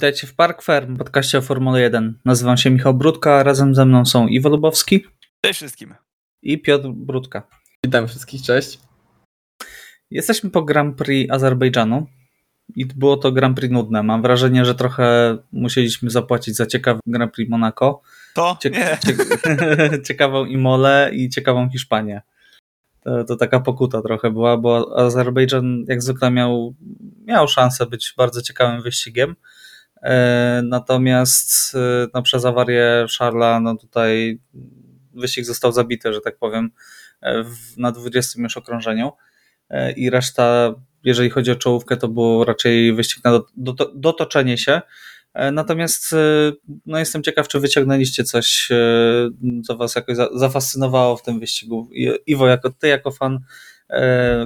Witajcie w Park Fair, podcaście o Formule 1. Nazywam się Michał Brudka, razem ze mną są Iwo Lubowski. Cześć wszystkim. I Piotr Brudka. Witam wszystkich, cześć. Jesteśmy po Grand Prix Azerbejdżanu i było to Grand Prix nudne. Mam wrażenie, że trochę musieliśmy zapłacić za ciekawy Grand Prix Monaco. To? Cie nie. Cie ciekawą Imolę i ciekawą Hiszpanię. To, to, taka pokuta trochę była, bo Azerbejdżan jak zwykle miał, miał szansę być bardzo ciekawym wyścigiem. E, natomiast e, no, przez awarię Charla, no tutaj wyścig został zabity, że tak powiem, e, na 20 już okrążeniu i reszta, jeżeli chodzi o czołówkę, to było raczej wyścig na dotoczenie się. Natomiast no, jestem ciekaw, czy wyciągnęliście coś, co was jakoś zafascynowało w tym wyścigu. Iwo, jako ty, jako fan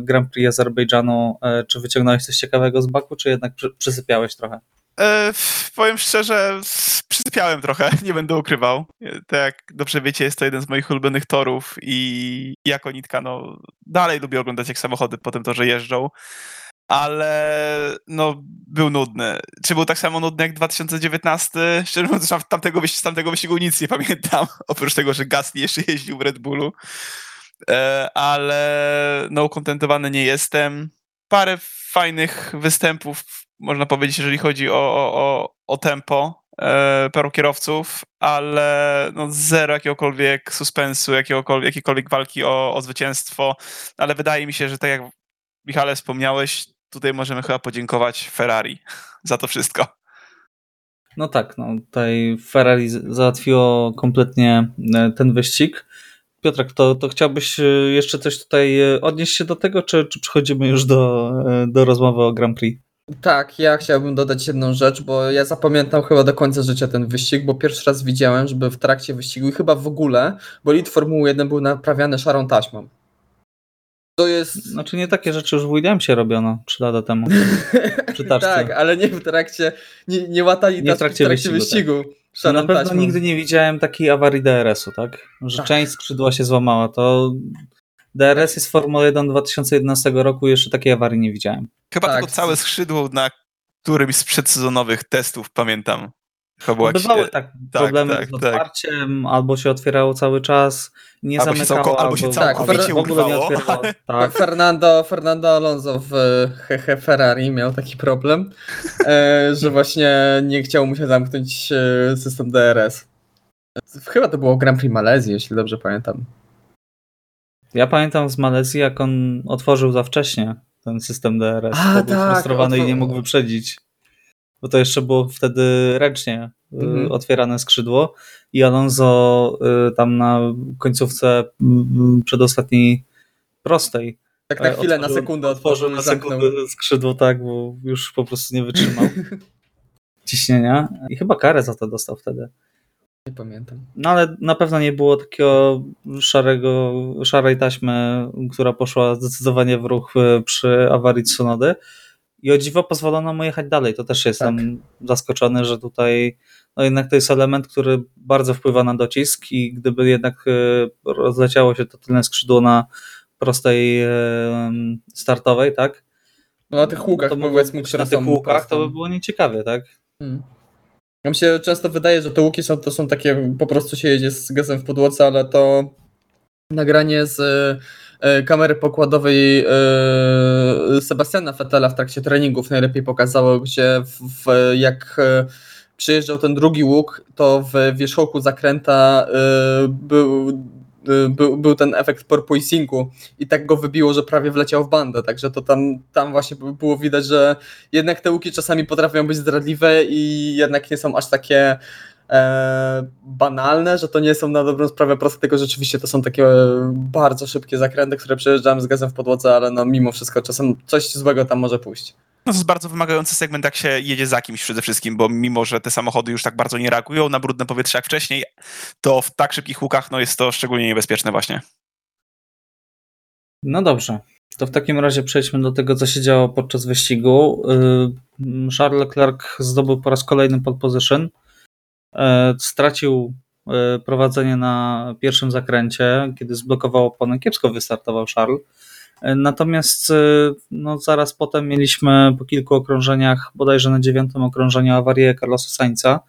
Grand Prix Azerbejdżanu, czy wyciągnąłeś coś ciekawego z Baku, czy jednak przysypiałeś trochę? E, powiem szczerze, przysypiałem trochę, nie będę ukrywał. Tak jak dobrze wiecie, jest to jeden z moich ulubionych torów i jako nitka, no dalej lubię oglądać jak samochody po tym torze jeżdżą, ale no był nudny. Czy był tak samo nudny jak 2019? Szczerze mówiąc, tamtego, z tamtego wyścigu nic nie pamiętam, oprócz tego, że Gasly jeszcze jeździł w Red Bullu, e, ale no ukontentowany nie jestem. Parę fajnych występów można powiedzieć, jeżeli chodzi o, o, o tempo e, paru kierowców, ale no zero jakiegokolwiek suspensu, jakiegokolwiek, jakiejkolwiek walki o, o zwycięstwo, ale wydaje mi się, że tak jak Michale wspomniałeś, tutaj możemy chyba podziękować Ferrari za to wszystko. No tak, no tutaj Ferrari załatwiło kompletnie e, ten wyścig. Piotrek, to, to chciałbyś e, jeszcze coś tutaj e, odnieść się do tego, czy, czy przechodzimy już do, do rozmowy o Grand Prix? Tak, ja chciałbym dodać jedną rzecz, bo ja zapamiętam chyba do końca życia ten wyścig, bo pierwszy raz widziałem, żeby w trakcie wyścigu i chyba w ogóle bolid Formuły 1 był naprawiany szarą taśmą. To jest... Znaczy nie takie rzeczy już w Williamsie robiono 3 lata temu. Przy tak, ale nie w trakcie, nie, nie łatali nie w trakcie, w trakcie wyścigu. wyścigu tak. Na pewno taśmą. nigdy nie widziałem takiej awarii DRS-u, tak? Że tak. część skrzydła się złamała. To DRS jest Formuła 1 2011 roku, jeszcze takiej awarii nie widziałem. Chyba tak. tylko całe skrzydło na którymś z przedsezonowych testów, pamiętam. Chyba Bywały tak, tak problemy tak, z tak. otwarciem, tak. albo się otwierało cały czas, nie albo zamykało. Się całko, albo się całkowicie tak, urwało. Nie otwierało. Tak. Fernando, Fernando Alonso w Hehe Ferrari miał taki problem, e, że właśnie nie chciał mu się zamknąć e, system DRS. Chyba to było Grand Prix Malezji, jeśli dobrze pamiętam. Ja pamiętam z Malezji, jak on otworzył za wcześnie ten system DRS. A, był tak, frustrowany i nie mógł wyprzedzić. Bo to jeszcze było wtedy ręcznie y, mhm. otwierane skrzydło i Alonso y, tam na końcówce przedostatniej prostej tak na chwilę, otworzył, na sekundę otworzył, na sekundę skrzydło, tak, bo już po prostu nie wytrzymał ciśnienia i chyba karę za to dostał wtedy. Nie pamiętam. No ale na pewno nie było takiego szarego, szarej taśmy, która poszła zdecydowanie w ruch e, przy awarii Tsunody. I o dziwo pozwolono mu jechać dalej. To też jestem tak. zaskoczony, że tutaj no jednak to jest element, który bardzo wpływa na docisk i gdyby jednak e, rozleciało się to tylne skrzydło na prostej e, startowej, tak? No na tych łukach, to powiedzmy, na tych łukach to by było nieciekawie, tak? Hmm. Mi się często wydaje, że te łuki są, to są takie, po prostu się jedzie z gazem w podłodze, ale to nagranie z e, kamery pokładowej e, Sebastiana Fettela w trakcie treningów najlepiej pokazało, gdzie w, jak e, przyjeżdżał ten drugi łuk, to w wierzchołku zakręta był był, był ten efekt porpoisingu i tak go wybiło, że prawie wleciał w bandę, także to tam, tam właśnie było widać, że jednak te łuki czasami potrafią być zdradliwe i jednak nie są aż takie e, banalne, że to nie są na dobrą sprawę proste, tylko rzeczywiście to są takie bardzo szybkie zakręty, które przejeżdżamy z gazem w podłodze, ale no mimo wszystko czasem coś złego tam może pójść. No to jest bardzo wymagający segment, jak się jedzie za kimś przede wszystkim, bo mimo, że te samochody już tak bardzo nie reagują na brudne powietrze jak wcześniej, to w tak szybkich łukach no jest to szczególnie niebezpieczne właśnie. No dobrze. To w takim razie przejdźmy do tego, co się działo podczas wyścigu. Y, Charles Leclerc zdobył po raz kolejny pole position. Y, stracił y, prowadzenie na pierwszym zakręcie, kiedy zblokował oponę. Kiepsko wystartował Charles Natomiast no, zaraz potem mieliśmy po kilku okrążeniach, bodajże na dziewiątym okrążeniu awarię Carlosa Sainza.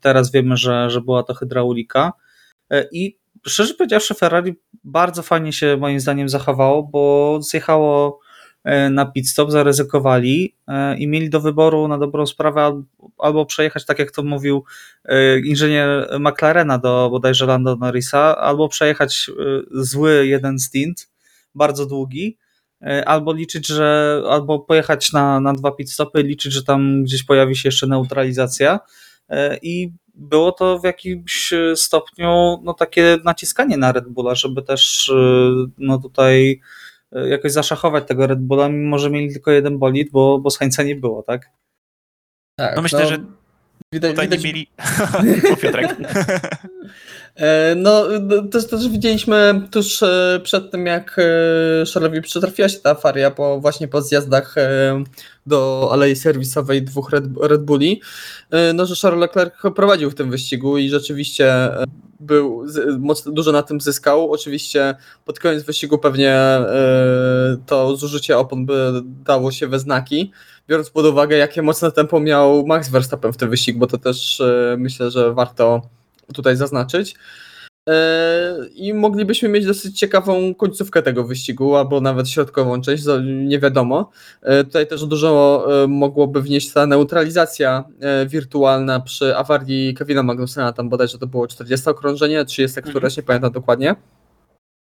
Teraz wiemy, że, że była to hydraulika i szczerze powiedziawszy Ferrari bardzo fajnie się moim zdaniem zachowało, bo zjechało E, na pit stop, zaryzykowali e, i mieli do wyboru na dobrą sprawę albo przejechać, tak jak to mówił e, inżynier McLarena do bodajże Lando Norrisa, albo przejechać zły jeden stint, bardzo długi, albo liczyć, że albo pojechać na, na dwa pit stopy, liczyć, że tam gdzieś pojawi się jeszcze neutralizacja i było to w jakimś stopniu no, takie naciskanie na Red Bulla, żeby też no, tutaj E, jakoś zaszachować tego Red Bulla, mimo że mieli tylko jeden bolid, bo, bo nie było, tak? Tak. No myślę, no, że widać, tutaj widać... nie mieli... Piotrek. E, no, też, też widzieliśmy tuż e, przed tym, jak Charlesowi przytrafiła się ta afaria, bo właśnie po zjazdach do alei serwisowej dwóch Red, Red Bulli, no, że Charles Leclerc prowadził w tym wyścigu i rzeczywiście był, mocno, dużo na tym zyskał. Oczywiście pod koniec wyścigu pewnie e, to zużycie opon by dało się we znaki, biorąc pod uwagę, jakie mocne tempo miał Max Verstappen w tym wyścigu, bo to też e, myślę, że warto tutaj zaznaczyć. E, I moglibyśmy mieć dosyć ciekawą końcówkę tego wyścigu, albo nawet środkową część, nie wiadomo. E, tutaj też dużo e, mogłoby wnieść ta neutralizacja wirtualna przy awarii Kevina Magnusena, tam bodajże to było 40 okrążenie, 30, mhm. które nie pamiętam dokładnie.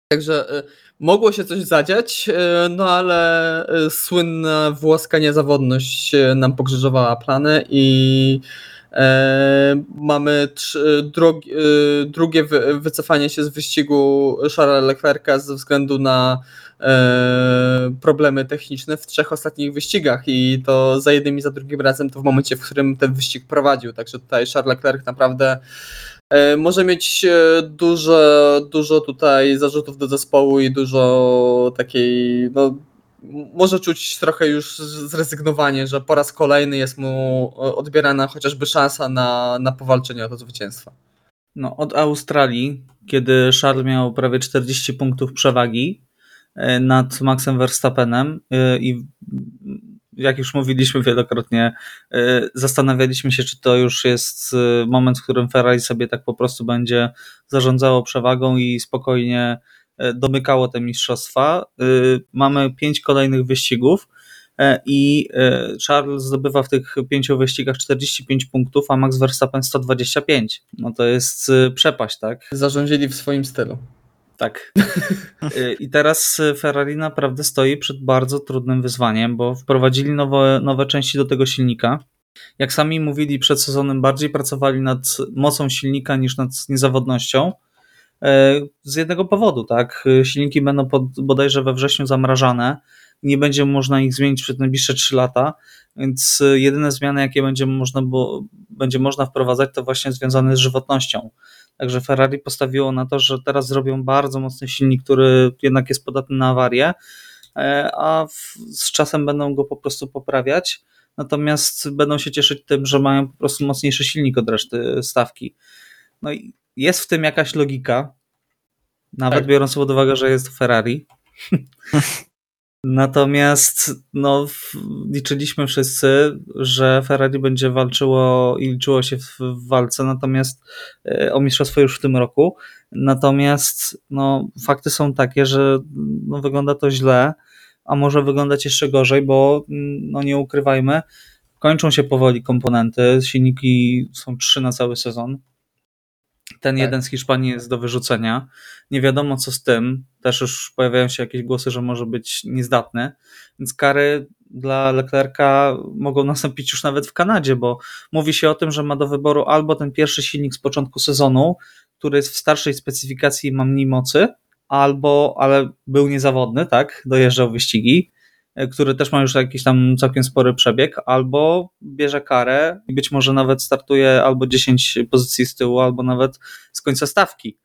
Także mogło się coś zadziać, no ale słynna włoska niezawodność nam pokrzyżowała plany i mamy drugi, e, drugie wycofanie się z wyścigu Charlesa Leclerca ze względu na e, problemy techniczne w trzech ostatnich wyścigach i to za jednym i za drugim razem to w momencie, w którym ten wyścig prowadził. Także tutaj Charles Leclerc naprawdę może mieć dużo, dużo tutaj zarzutów do zespołu i dużo takiej no, może czuć trochę już zrezygnowanie, że po raz kolejny jest mu odbierana chociażby szansa na, na powalczenie o to zwycięstwo. No, od Australii, kiedy Charles miał prawie 40 punktów przewagi e, nad Maxem Verstappenem e, i jak już mówiliśmy wielokrotnie, e, zastanawialiśmy się, czy to już jest moment, w którym Ferrari sobie tak po prostu będzie zarządzało przewagą i spokojnie E, domykało te mistrzostwa. E, mamy pięć kolejnych wyścigów e, i Charles zdobywa w tych pięciu wyścigach 45 punktów, a Max Verstappen 125. No to jest przepaść, tak? Zarządzili w swoim stylu. Tak. I teraz Ferrari naprawdę stoi przed bardzo trudnym wyzwaniem, bo wprowadzili nowe, nowe części do tego silnika. Jak sami mówili przed sezonem, bardziej pracowali nad mocą silnika niż nad niezawodnością. E, z jednego powodu, tak? Silniki będą pod, bodajże we wrześniu zamrażane, nie będzie można ich zmienić przez najbliższe 3 lata, więc jedyne zmiany, jakie będzie można, bo, będzie można wprowadzać, to właśnie związane z żywotnością. Także Ferrari postawiło na to, że teraz zrobią bardzo mocny silnik, który jednak jest podatny na awarię, e, a w, z czasem będą go po prostu poprawiać. Natomiast będą się cieszyć tym, że mają po prostu mocniejszy silnik od reszty stawki. No i jest w tym jakaś logika, nawet tak. biorąc pod uwagę, że jest Ferrari. Natomiast no, liczyliśmy wszyscy, że Ferrari będzie walczyło i liczyło się w, w walce, natomiast e, o mistrzostwo już w tym roku. Natomiast no, fakty są takie, że no, wygląda to źle, a może wyglądać jeszcze gorzej, bo no, nie ukrywajmy, kończą się powoli komponenty. Silniki są trzy na cały sezon. Ten tak. jeden z Hiszpanii jest do wyrzucenia. Nie wiadomo co z tym. Też już pojawiają się jakieś głosy, że może być niezdatny. Więc kary dla Leclerca mogą nastąpić już nawet w Kanadzie, bo mówi się o tym, że ma do wyboru albo ten pierwszy silnik z początku sezonu, który jest w starszej specyfikacji i ma mniej mocy, albo, ale był niezawodny, tak, dojeżdżał wyścigi, który też ma już jakiś tam całkiem spory przebieg, albo bierze karę i być może nawet startuje albo 10 pozycji z tyłu, albo nawet z końca stawki.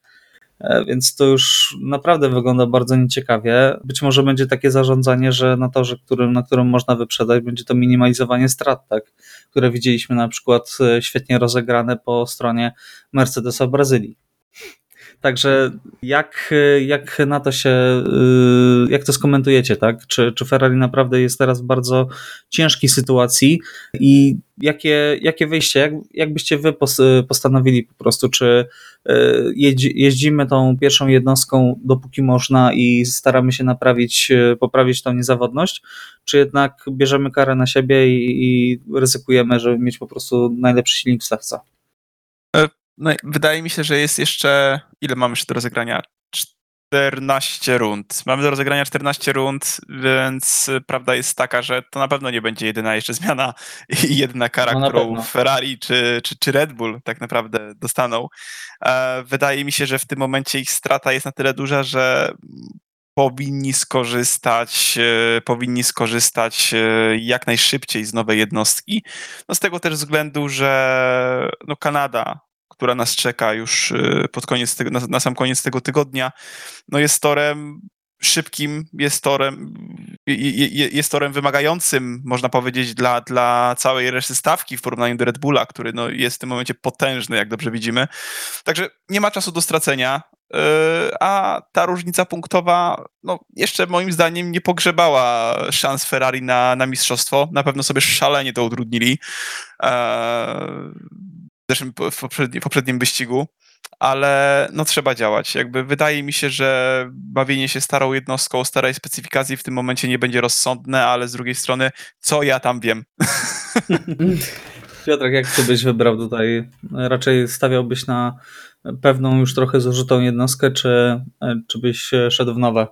E, więc to już naprawdę wygląda bardzo nieciekawie. Być może będzie takie zarządzanie, że na torze, którym, na którym można wyprzedać, będzie to minimalizowanie strat, tak? które widzieliśmy na przykład e, świetnie rozegrane po stronie Mercedesa w Brazylii. Także jak, jak na to się, y, jak to skomentujecie, tak? Czy, czy Ferrari naprawdę jest teraz w bardzo ciężkiej sytuacji i jakie, jakie wyjście, jak, jak byście wy postanowili po prostu, czy y, jeździmy tą pierwszą jednostką dopóki można i staramy się naprawić, y, poprawić tą niezawodność, czy jednak bierzemy karę na siebie i, i ryzykujemy, żeby mieć po prostu najlepszy silnik w stawce? No, wydaje mi się, że jest jeszcze. Ile mamy jeszcze do rozegrania? 14 rund. Mamy do rozegrania 14 rund, więc prawda jest taka, że to na pewno nie będzie jedyna jeszcze zmiana i jedyna kara, no którą. Ferrari czy, czy, czy Red Bull tak naprawdę dostaną. E, wydaje mi się, że w tym momencie ich strata jest na tyle duża, że powinni skorzystać, e, powinni skorzystać e, jak najszybciej z nowej jednostki. No z tego też względu, że no Kanada która nas czeka już y, pod koniec tego, na, na sam koniec tego tygodnia, no jest torem szybkim, jest torem, jest torem wymagającym, można powiedzieć, dla, dla całej reszty stawki w porównaniu do Red Bulla, który no, jest w tym momencie potężny, jak dobrze widzimy. Także nie ma czasu do stracenia, y, a ta różnica punktowa no, jeszcze moim zdaniem nie pogrzebała szans Ferrari na, na mistrzostwo. Na pewno sobie szalenie to utrudnili. E, zeszłym, w poprzednim, poprzednim wyścigu, ale no trzeba działać. Jakby wydaje mi się, że bawienie się starą jednostką, starej specyfikacji w tym momencie nie będzie rozsądne, ale z drugiej strony, co ja tam wiem? Piotrek, jak ty byś wybrał tutaj? Raczej stawiałbyś na pewną już trochę zużytą jednostkę, czy, czy byś szedł w nowe?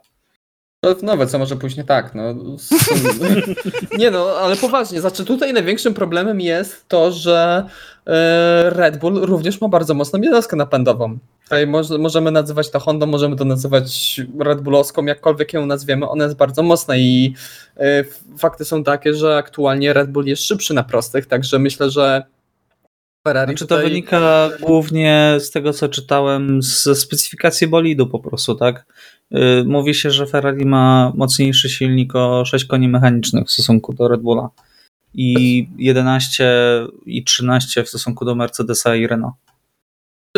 Nowe, co może pójść nie tak. No. nie no, ale poważnie, znaczy tutaj największym problemem jest to, że e, Red Bull również ma bardzo mocną jednostkę napędową. Tutaj możemy nazywać to Hondą, możemy to nazywać Red Bullowską, jakkolwiek ją nazwiemy, ona jest bardzo mocna i e, fakty są takie, że aktualnie Red Bull jest szybszy na prostych, także myślę, że Ferrari Czy tutaj... to wynika głównie z tego, co czytałem, ze specyfikacji bolidu po prostu, tak? Y, mówi się, że Ferrari ma mocniejszy silnik o 6 koni mechanicznych w stosunku do Red Bulla i 11 i 13 w stosunku do Mercedesa i Renault.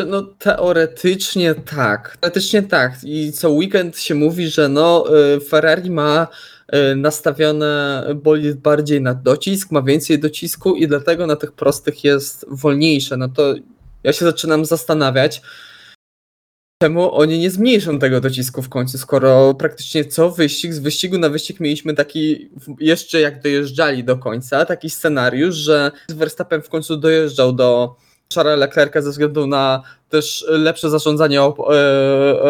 No teoretycznie tak. Teoretycznie tak. I co weekend się mówi, że no y, Ferrari ma y, nastawione bolid bardziej na docisk, ma więcej docisku i dlatego na tych prostych jest wolniejsze. No to ja się zaczynam zastanawiać, czemu oni nie zmniejszą tego docisku w końcu, skoro praktycznie co wyścig, z wyścigu na wyścig mieliśmy taki, jeszcze jak dojeżdżali do końca, taki scenariusz, że Verstappen w końcu dojeżdżał do Charlesa Leclerca ze względu na też lepsze zarządzanie op e,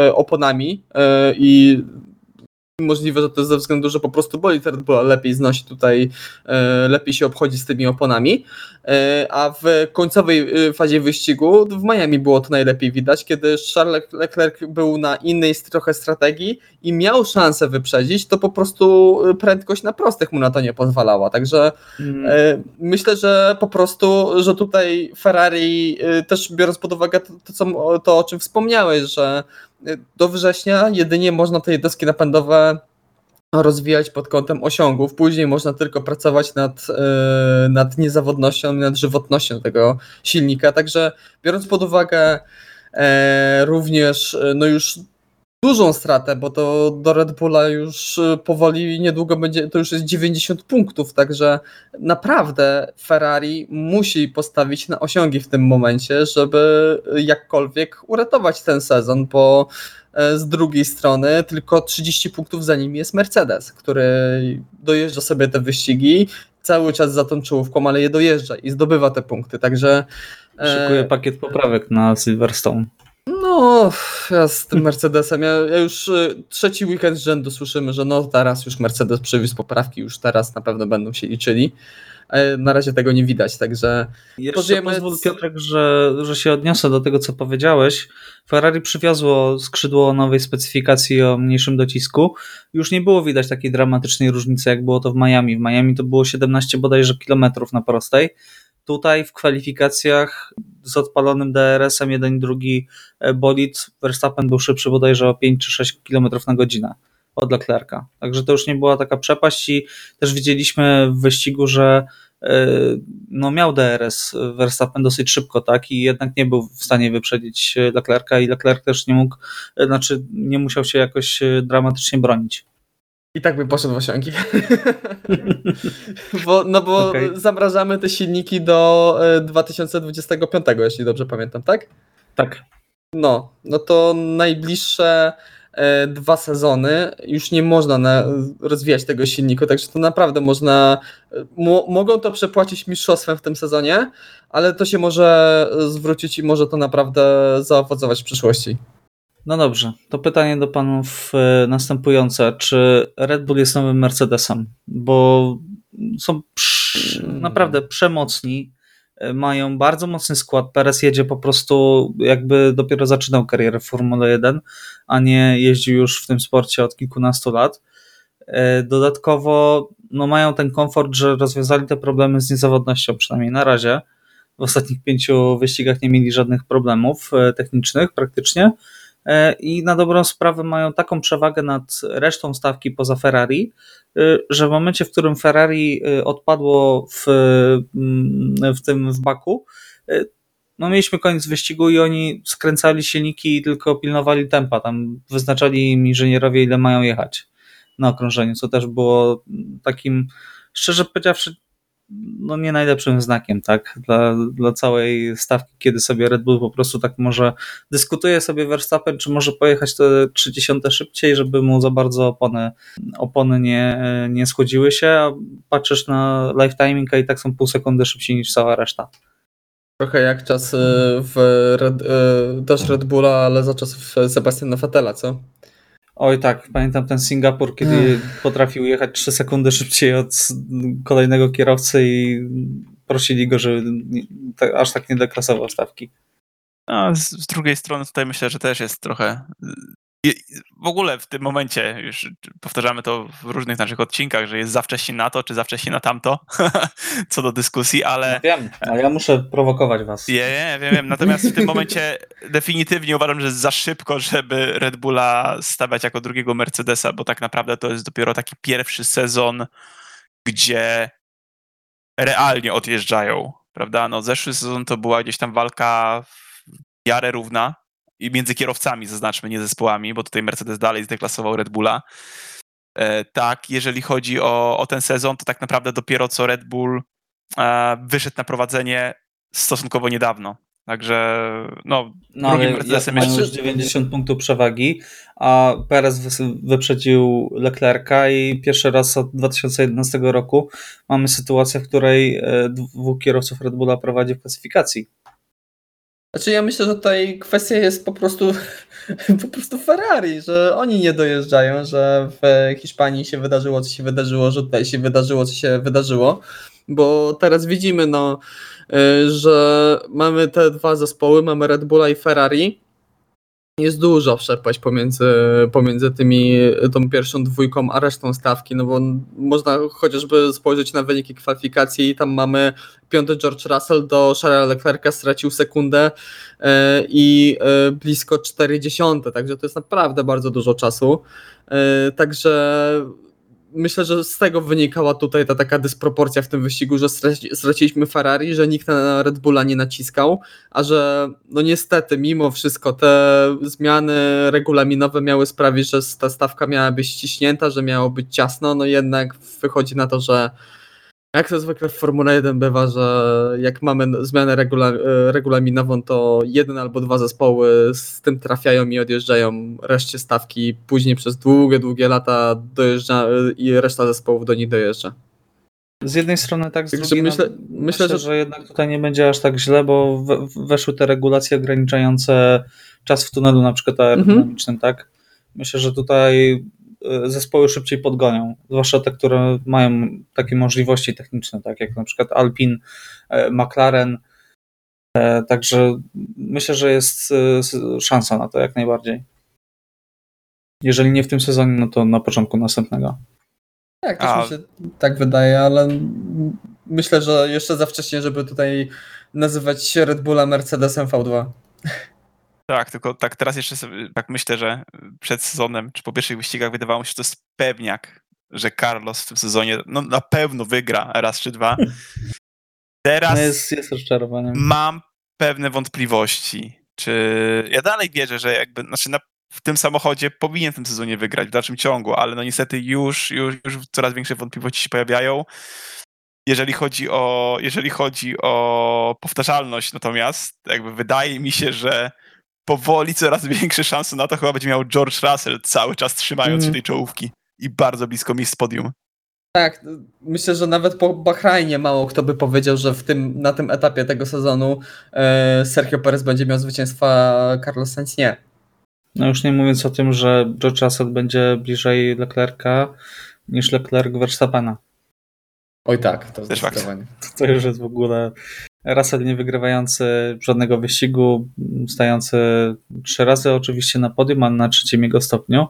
e, oponami e, i Możliwe, że to jest ze względu, że po prostu boli Red Bulla lepiej znosi tutaj, e, lepiej się obchodzi z tymi oponami. E, a w końcowej e, fazie wyścigu w Miami było to najlepiej widać, kiedy Charles Leclerc był na innej trochę strategii i miał szansę wyprzedzić, to po prostu prędkość na prostych mu na to nie pozwalała. Także mm. myślę, że po prostu, że tutaj Ferrari też biorąc pod uwagę to, to, co, to o czym wspomniałeś, że do września jedynie można te jednostki napędowe rozwijać pod kątem osiągów. Później można tylko pracować nad, e, nad niezawodnością, nad żywotnością tego silnika. Także biorąc pod uwagę e, również e, no już dużą stratę, bo to do Red Bulla już y, powoli niedługo będzie, to już jest 90 punktów, także naprawdę Ferrari musi postawić na osiągi w tym momencie, żeby jakkolwiek uratować ten sezon, bo e, z drugiej strony tylko 30 punktów za nim jest Mercedes, który dojeżdża sobie te wyścigi cały czas za tą czołówką, ale je dojeżdża i zdobywa te punkty, także Szykuje pakiet poprawek na Silverstone. No, ja z tym Mercedesem, ja, ja, już y, trzeci weekend z rzędu słyszymy, że no teraz już Mercedes przywiózł poprawki, już teraz na pewno będą się liczyli. Na razie tego nie widać, także... Jeszcze pożyjemy... pozwól Piotrek, że, że się odniosę do tego, co powiedziałeś. Ferrari przywiozło skrzydło nowej specyfikacji o mniejszym docisku. Już nie było widać takiej dramatycznej różnicy, jak było to w Miami. W Miami to było 17 bodajże kilometrów na prostej. Tutaj w kwalifikacjach z odpalonym DRS-em jeden i drugi e, bolid Verstappen był szybszy bodajże o 5 czy 6 km na godzinę od Leclerca. Także to już nie była taka przepaść i też widzieliśmy w wyścigu, że e, no miał DRS Verstappen dosyć szybko, tak, i jednak nie był w stanie wyprzedzić Leclerca i Leclerc też nie mógł, e, znaczy nie musiał się jakoś dramatycznie bronić. I tak by poszedł w osiągi. bo, no bo Okej. zamrażamy te silniki do e, 2025, jeśli dobrze pamiętam, tak? Tak. No, no to najbliższe e, dwa sezony już nie można na, rozwijać tego silniku, także to naprawdę można, e, mo, mogą to przepłacić mistrzostwem w tym sezonie, ale to się może zwrócić i może to naprawdę zaowocować w przyszłości. No dobrze, to pytanie do panów e, następujące. Czy Red Bull jest nowym Mercedesem? Bo są przy, Mm. naprawdę przemocni, e, mają bardzo mocny skład. Perez jedzie po prostu jakby dopiero zaczynał karierę w Formule 1, a nie jeździł już w tym sporcie od kilkunastu lat. E, Dodatkowo no, mają ten komfort, że rozwiązali te problemy z niezawodnością, przynajmniej na razie. W ostatnich pięciu wyścigach nie mieli żadnych problemów technicznych praktycznie. E, I na dobrą sprawę mają taką przewagę nad resztą stawki poza Ferrari, e, że w momencie, w którym Ferrari e, odpadło w, mm, w tym w Baku, no mieliśmy koniec wyścigu i oni skręcali silniki i tylko pilnowali tempa. Tam wyznaczali im inżynierowie, ile mają jechać na okrążeniu, co też było takim, szczerze powiedziawszy, no nie najlepszym znakiem, tak, dla, dla całej stawki, kiedy sobie Red Bull po prostu tak może dyskutuje sobie Verstappen, czy może pojechać te 30 szybciej, żeby mu za bardzo opony, opony nie, nie schłodziły się, a patrzysz na live timing, a i tak są pół sekundy szybciej niż cała reszta. Trochę jak czas w Red, e, też Red Bulla, ale za czasów Sebastiana Vettela, co? Oj tak, pamiętam ten Singapur, kiedy potrafił jechać 3 sekundy szybciej od kolejnego kierowcy i prosili go, żeby aż tak nie deklasował stawki. A z drugiej strony tutaj myślę, że też jest trochę. W ogóle w tym momencie, już powtarzamy to w różnych naszych odcinkach, że jest za wcześnie na to, czy za wcześnie na tamto, co do dyskusji, ale Wiem, a ja muszę prowokować was. nie, nie, wiem, wiem. Natomiast w tym momencie definitywnie uważam, że jest za szybko, żeby Red Bulla stawiać jako drugiego Mercedesa, bo tak naprawdę to jest dopiero taki pierwszy sezon, gdzie realnie odjeżdżają, prawda? No zeszły sezon to była gdzieś tam walka w miarę równa i między kierowcami, zaznaczmy, nie zespołami, bo tutaj Mercedes dalej zdeklasował Red Bulla. E, tak, jeżeli chodzi o, o ten sezon, to tak naprawdę dopiero co Red Bull e, wyszedł na prowadzenie stosunkowo niedawno. Także no, No drugim Mercedesem jest- już 90 punktów przewagi, a Perez wyprzedził Leclerca i pierwszy raz od 2011 roku mamy sytuację, w której e, dwóch kierowców Red Bulla prowadzi w klasyfikacji. Znaczy ja myślę, że tutaj kwestia jest po prostu po prostu Ferrari, że oni nie dojeżdżają, że w Hiszpanii się wydarzyło, co się wydarzyło, że tutaj się wydarzyło, co się wydarzyło, bo teraz widzimy, no, y, że mamy te dwa zespoły, mamy Red Bulla i Ferrari. Jest dużo przepaść pomiędzy, pomiędzy tymi, tą pierwszą dwójką, a resztą stawki, no bo można chociażby spojrzeć na wyniki kwalifikacji i tam mamy piąty George Russell do Charlesa Leclerca stracił sekundę e, i e, blisko 40, także to jest naprawdę bardzo dużo czasu. E, Także myślę, że z tego wynikała tutaj ta taka dysproporcja w tym wyścigu, że straci- straciliśmy Ferrari, że nikt na Red Bulla nie naciskał, a że no niestety mimo wszystko te zmiany regulaminowe miały sprawić, że ta stawka miała być ściśnięta, że miało być ciasno, no jednak wychodzi na to, że jak to zwykle w Formule 1 bywa, że jak mamy zmianę regula, e, regulaminową, to jeden albo dwa zespoły z tym trafiają i odjeżdżają reszcie stawki. Później przez długie, długie lata dojeżdża e, i reszta zespołów do nich dojeżdża. Z jednej strony tak, z Także drugiej myślę- myślę, myślę, że- że jednak tutaj nie będzie aż tak źle, bo we, weszły te regulacje ograniczające czas w tunelu na przykład aerodynamicznym, tak? Myślę, że tutaj zespoły szybciej podgonią, zwłaszcza te, które mają takie możliwości techniczne, tak jak na przykład Alpine, e, McLaren. E, Także myślę, że jest e, szansa na to jak najbardziej. Jeżeli nie w tym sezonie, no to na początku następnego. Tak, też A- mi się tak wydaje, ale myślę, że jeszcze za wcześnie, żeby tutaj nazywać Red Bulla Mercedesem V2. Tak, tylko tak teraz jeszcze sobie, tak myślę, że przed sezonem, czy po pierwszych wyścigach wydawało mi się, że to jest pewniak, że Carlos w tym sezonie no, na pewno wygra raz czy dwa. Teraz No jest, jest rozczarowaniem. mam pewne wątpliwości. Czy ja dalej wierzę, że jakby, znaczy na, w tym samochodzie powinien w tym sezonie wygrać w dalszym ciągu, ale no niestety już, już, już coraz większe wątpliwości się pojawiają. Jeżeli chodzi o, jeżeli chodzi o powtarzalność, natomiast jakby wydaje mi się, że powoli coraz większe szanse na to chyba będzie miał George Russell, cały czas trzymając się Mm. tej czołówki i bardzo blisko miejsc podium. Tak, myślę, że nawet po Bahrajnie mało kto by powiedział, że w tym, na tym etapie tego sezonu e, Sergio Perez będzie miał zwycięstwa, Carlos Sainz nie. No już nie mówiąc o tym, że George Russell będzie bliżej Leclerca niż Leclerc Verstappena. Oj tak, to Też fakt. zdecydowanie. To już jest w ogóle Russell nie wygrywający żadnego wyścigu, stający trzy razy oczywiście na podium, a na trzecim jego stopniu.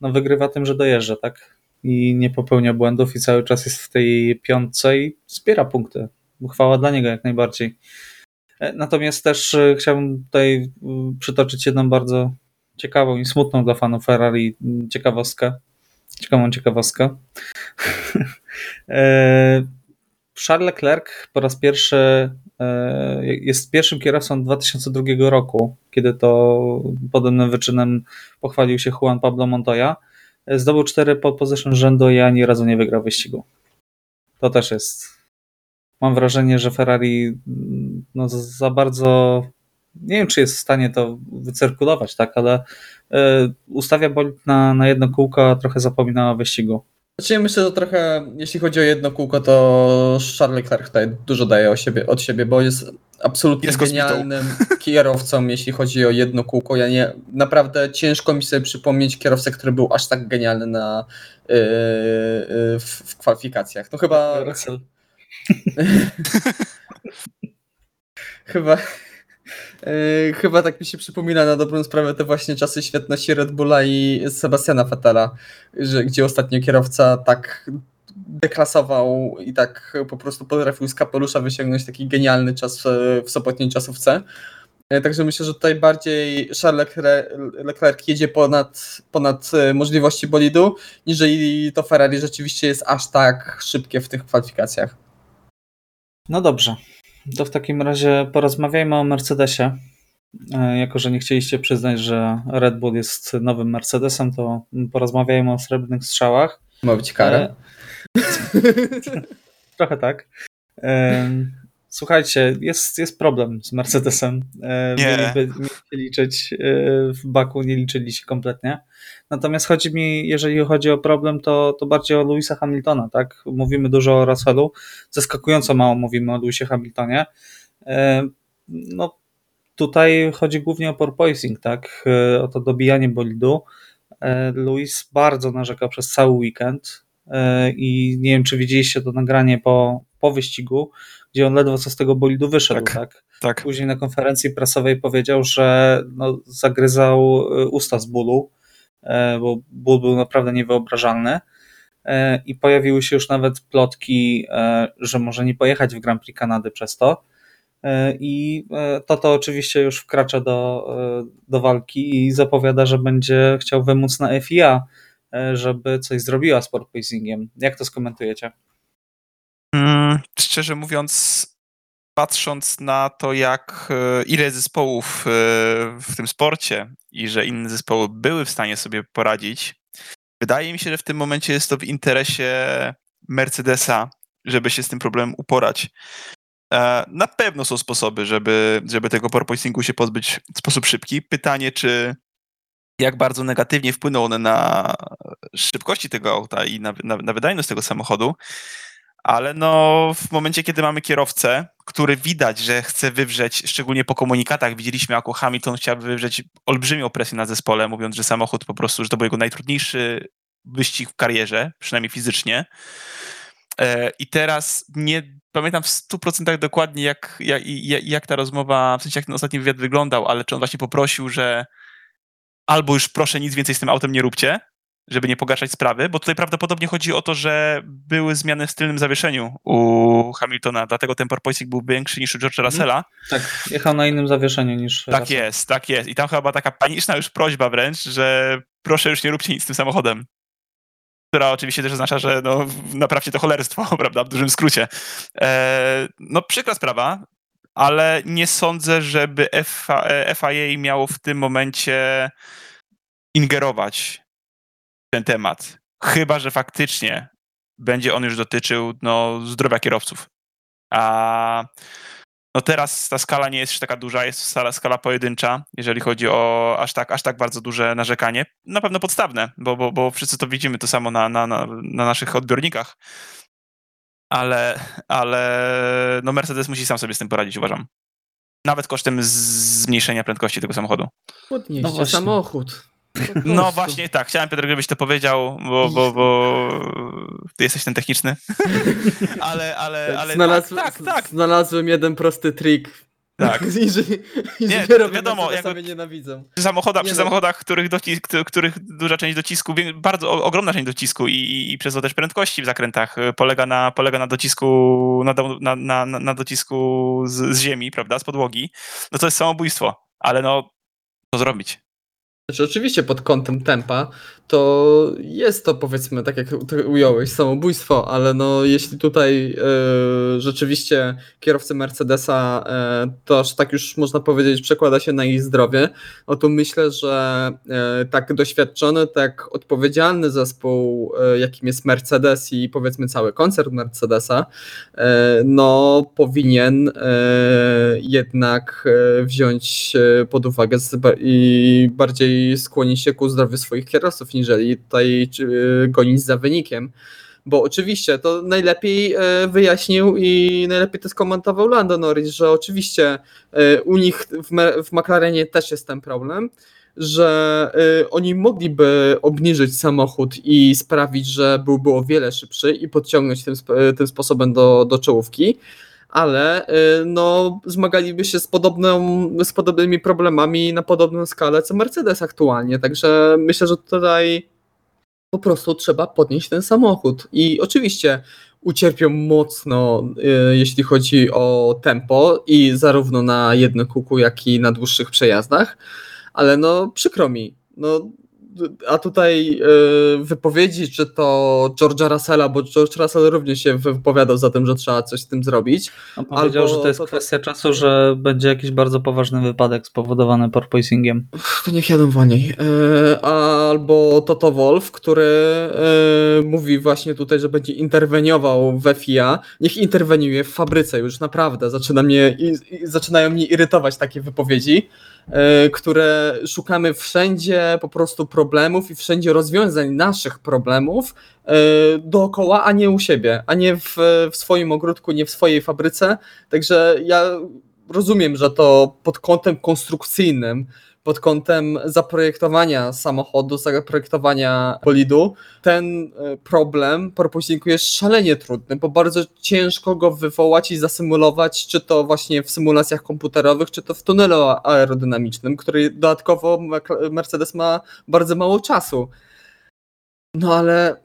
No wygrywa tym, że dojeżdża, tak? I nie popełnia błędów i cały czas jest w tej piątce i zbiera punkty. Chwała dla niego jak najbardziej. E, Natomiast też e, chciałbym tutaj mm, przytoczyć jedną bardzo ciekawą i smutną dla fanów Ferrari ciekawostkę. Ciekawą ciekawostkę. E, Charles Leclerc po raz pierwszy e, jest pierwszym kierowcą 2002 roku, kiedy to podobnym wyczynem pochwalił się Juan Pablo Montoya. E, Zdobył cztery pole position rzędu i ani razu nie wygrał wyścigu. To też jest. Mam wrażenie, że Ferrari mm, no, za- za bardzo. Nie wiem, czy jest w stanie to wycyrkulować, tak, ale e, ustawia bolid na, na jedno kółko, a trochę zapomina o wyścigu. Znaczy ja myślę, że trochę, jeśli chodzi o jedno kółko, to Charles Leclerc tutaj dużo daje o siebie, od siebie, bo jest absolutnie Jest genialnym kierowcą, jeśli chodzi o jedno kółko. Ja nie, naprawdę ciężko mi sobie przypomnieć kierowcę, który był aż tak genialny na, yy, yy, w, w kwalifikacjach. No chyba, chyba, yy, chyba tak mi się przypomina na dobrą sprawę te właśnie czasy świetności Red Bulla i Sebastiana Vettela, że, gdzie ostatnio kierowca tak deklasował i tak po prostu potrafił z kapelusza wyciągnąć taki genialny czas w, w sobotniej czasówce. E, Także myślę, że tutaj bardziej Charles Leclerc, jedzie ponad, ponad e, możliwości bolidu, niżeli to Ferrari rzeczywiście jest aż tak szybkie w tych kwalifikacjach. No dobrze. To w takim razie porozmawiajmy o Mercedesie. E, Jako, że nie chcieliście przyznać, że Red Bull jest nowym Mercedesem, to porozmawiajmy o srebrnych strzałach. Ma być karę. E, Trochę tak. Słuchajcie, jest, jest problem z Mercedesem. E, Nie. Mieli się liczyć e, w Baku, nie liczyli się kompletnie. Natomiast chodzi mi, jeżeli chodzi o problem, to, to bardziej o Louisa Hamiltona, tak? Mówimy dużo o Russellu, zaskakująco mało mówimy o Louisie Hamiltonie. E, No, tutaj chodzi głównie o porpoising, tak? O to dobijanie bolidu. Louis bardzo narzekał przez cały weekend i nie wiem, czy widzieliście to nagranie po, po wyścigu, gdzie on ledwo co z tego bolidu wyszedł, Tak. tak? Tak. Później na konferencji prasowej powiedział, że no, zagryzał e, usta z bólu, e, bo ból był naprawdę niewyobrażalny. E, I pojawiły się już nawet plotki, że może nie pojechać w Grand Prix Kanady przez to. I to to oczywiście już wkracza do, do walki i zapowiada, że będzie chciał wymóc na FIA, żeby coś zrobiła z porpoisingiem. Jak to skomentujecie? Szczerze mówiąc, patrząc na to, jak e, ile zespołów e, w tym sporcie i że inne zespoły były w stanie sobie poradzić, wydaje mi się, że w tym momencie jest to w interesie Mercedesa, żeby się z tym problemem uporać. E, Na pewno są sposoby, żeby, żeby tego porpoisingu się pozbyć w sposób szybki. Pytanie, czy jak bardzo negatywnie wpłyną one na szybkości tego auta i na, na, na wydajność tego samochodu, ale no w momencie, kiedy mamy kierowcę, który widać, że chce wywrzeć, szczególnie po komunikatach, widzieliśmy, jako Hamilton chciał wywrzeć olbrzymią presję na zespole, mówiąc, że samochód po prostu, że to był jego najtrudniejszy wyścig w karierze, przynajmniej fizycznie. E, I teraz nie pamiętam w 100% dokładnie, jak, jak, jak ta rozmowa, w sensie jak ten ostatni wywiad wyglądał, ale czy on właśnie poprosił, że albo już proszę nic więcej z tym autem nie róbcie, żeby nie pogarszać sprawy, bo tutaj prawdopodobnie chodzi o to, że były zmiany w tylnym zawieszeniu u Hamiltona, dlatego ten porpoising był większy niż u George'a Mhm. Russella. Tak, jechał na innym zawieszeniu niż. Tak Russell. jest, tak jest. I tam chyba była taka paniczna już prośba wręcz, że proszę już nie róbcie nic z tym samochodem. która oczywiście też oznacza, że no, naprawcie to cholerstwo, prawda, w dużym skrócie. E, no przykra sprawa, ale nie sądzę, żeby FIA miało w tym momencie ingerować ten temat. Chyba, że faktycznie będzie on już dotyczył no, zdrowia kierowców. A no teraz ta skala nie jest już taka duża, jest skala, skala pojedyncza, jeżeli chodzi o aż tak, aż tak bardzo duże narzekanie. Na pewno podstawne, bo, bo, bo wszyscy to widzimy to samo na, na, na, na naszych odbiornikach. Ale, ale no Mercedes musi sam sobie z tym poradzić, uważam. Nawet kosztem zmniejszenia prędkości tego samochodu. Podnieście no samochód. No właśnie tak, chciałem Piotr, żebyś to powiedział, bo, bo, bo ty jesteś ten techniczny. ale, ale, tak, ale Znalazł, tak, tak, tak. Znalazłem jeden prosty trik. Tak. nie, wiadomo, jakby nienawidzą. Przy, samochodach, nie przy no. samochodach, których, docis, których duża część docisku, bardzo ogromna część docisku i, i, i przez to też prędkości w zakrętach y, polega na, polega na docisku, na, na, na, na docisku z, z ziemi, prawda, z podłogi, no to jest samobójstwo. Ale no, co zrobić? Znaczy, oczywiście pod kątem tempa to jest to powiedzmy, tak jak ująłeś, samobójstwo, ale no jeśli tutaj e, rzeczywiście kierowcy Mercedesa e, to aż tak już można powiedzieć przekłada się na ich zdrowie, no to myślę, że e, tak doświadczony, tak odpowiedzialny zespół, jakim jest Mercedes i powiedzmy cały koncert Mercedesa, no powinien jednak wziąć pod uwagę i bardziej skłonić się ku zdrowiu swoich kierowców niżeli tutaj gonić za wynikiem. Bo oczywiście to najlepiej e, wyjaśnił i najlepiej to skomentował Lando Norris, że oczywiście e, u nich w, McLarenie też jest ten problem, że e, oni mogliby obniżyć samochód i sprawić, że byłby o wiele szybszy i podciągnąć tym, tym sposobem do, do czołówki ale no, zmagaliby się z, podobną, z podobnymi problemami na podobną skalę co Mercedes aktualnie. Także myślę, że tutaj po prostu trzeba podnieść ten samochód. I oczywiście ucierpią mocno, jeśli chodzi o tempo, i zarówno na jednym jak i na dłuższych przejazdach. Ale no, przykro mi. No, a tutaj e, wypowiedzi, czy to George'a Russella, bo George Russell również się wypowiadał za tym, że trzeba coś z tym zrobić. On powiedział, albo że to jest to, kwestia to... czasu, że będzie jakiś bardzo poważny wypadek spowodowany porpoisingiem. To niech jadą wolniej. E, albo Toto Wolf, który e, mówi właśnie tutaj, że będzie interweniował we FIA. Niech interweniuje w fabryce już naprawdę. Zaczyna mnie, zaczynają mnie irytować takie wypowiedzi. E, które szukamy wszędzie po prostu problemów i wszędzie rozwiązań naszych problemów e, dookoła, a nie u siebie, a nie w, w swoim ogródku, nie w swojej fabryce. Także ja rozumiem, że to pod kątem konstrukcyjnym pod kątem zaprojektowania samochodu, zaprojektowania bolidu, ten e, problem porpoisingu jest szalenie trudny, bo bardzo ciężko go wywołać i zasymulować, czy to właśnie w symulacjach komputerowych, czy to w tunelu aerodynamicznym, który dodatkowo Mercedes ma bardzo mało czasu. No ale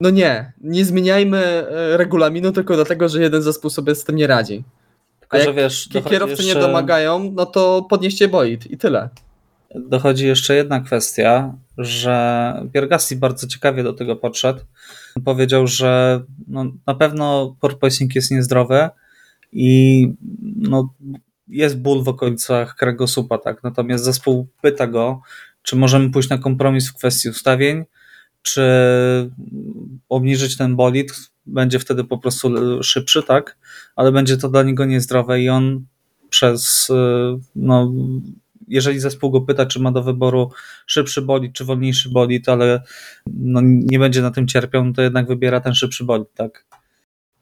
no nie, nie zmieniajmy e, regulaminu tylko dlatego, że jeden zespół sobie z tym nie radzi. Tylko, że wiesz, kierowcy jeszcze... nie domagają, no to podnieście bolid i tyle. Dochodzi jeszcze jedna kwestia, że Pierre Gasly bardzo ciekawie do tego podszedł. Powiedział, że no, na pewno porpoising jest niezdrowy i no, jest ból w okolicach kręgosłupa, tak? Natomiast zespół pyta go, czy możemy pójść na kompromis w kwestii ustawień, czy obniżyć ten bolid, będzie wtedy po prostu szybszy, tak? Ale będzie to dla niego niezdrowe i on przez, y, no, jeżeli zespół go pyta, czy ma do wyboru szybszy bolid, czy wolniejszy bolid, ale no, nie będzie na tym cierpiał, no to jednak wybiera ten szybszy bolid, tak?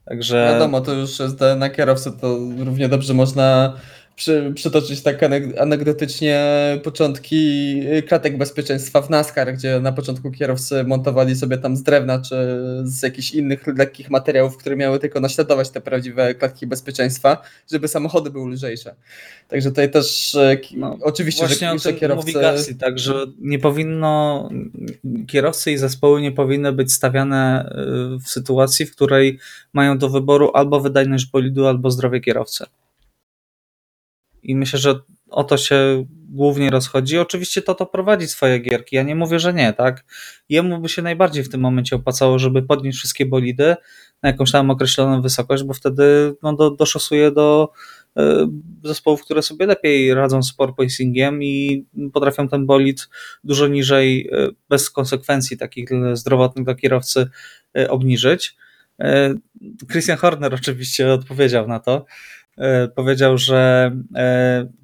Także... Wiadomo, to już jest na kierowcy, to równie dobrze można przy, przytoczyć tak anegdotycznie początki kratek bezpieczeństwa w NASCAR, gdzie na początku kierowcy montowali sobie tam z drewna czy z jakichś innych lekkich materiałów, które miały tylko naśladować te prawdziwe klatki bezpieczeństwa, żeby samochody były lżejsze. Także tutaj też e, no, oczywiście, że, że kierowcy... Mówi tak, że nie powinno, kierowcy i zespoły nie powinny być stawiane e, w sytuacji, w której mają do wyboru albo wydajność bolidu, albo zdrowie kierowcy. I myślę, że o to się głównie rozchodzi. Oczywiście to to prowadzi swoje gierki, ja nie mówię, że nie, tak? Jemu by się najbardziej w tym momencie opłacało, żeby podnieść wszystkie bolidy na jakąś tam określoną wysokość, bo wtedy no, do, doszosuje do e, zespołów, które sobie lepiej radzą z porpoisingiem i potrafią ten bolid dużo niżej, e, bez konsekwencji takich zdrowotnych dla kierowcy e, obniżyć. Christian Horner oczywiście odpowiedział na to. Powiedział, że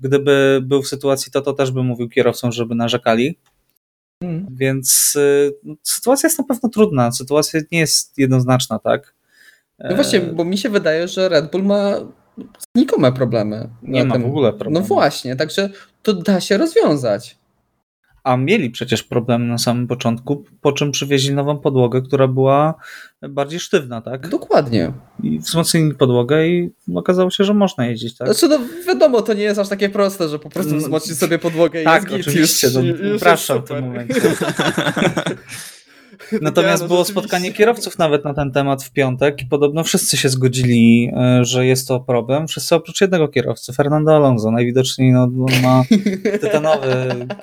gdyby był w sytuacji to, to też by mówił kierowcom, żeby narzekali. Hmm. Więc sytuacja jest na pewno trudna. Sytuacja nie jest jednoznaczna, tak? No właśnie, bo mi się wydaje, że Red Bull ma znikome problemy. Nie ma tym. w ogóle problemu. No właśnie, także to da się rozwiązać. A mieli przecież problemy na samym początku, po czym przywieźli nową podłogę, która była bardziej sztywna, tak? Dokładnie. I wzmocnili podłogę i okazało się, że można jeździć, tak? Znaczy, no wiadomo, to nie jest aż takie proste, że po prostu mm. wzmocnić sobie podłogę i Tak, oczywiście, już, no, już w tym momencie. Natomiast no, było spotkanie kierowców nawet na ten temat w piątek i podobno wszyscy się zgodzili, e, że jest to problem. Wszyscy oprócz jednego kierowcy, Fernando Alonso. Najwidoczniej no, on ma tytanowy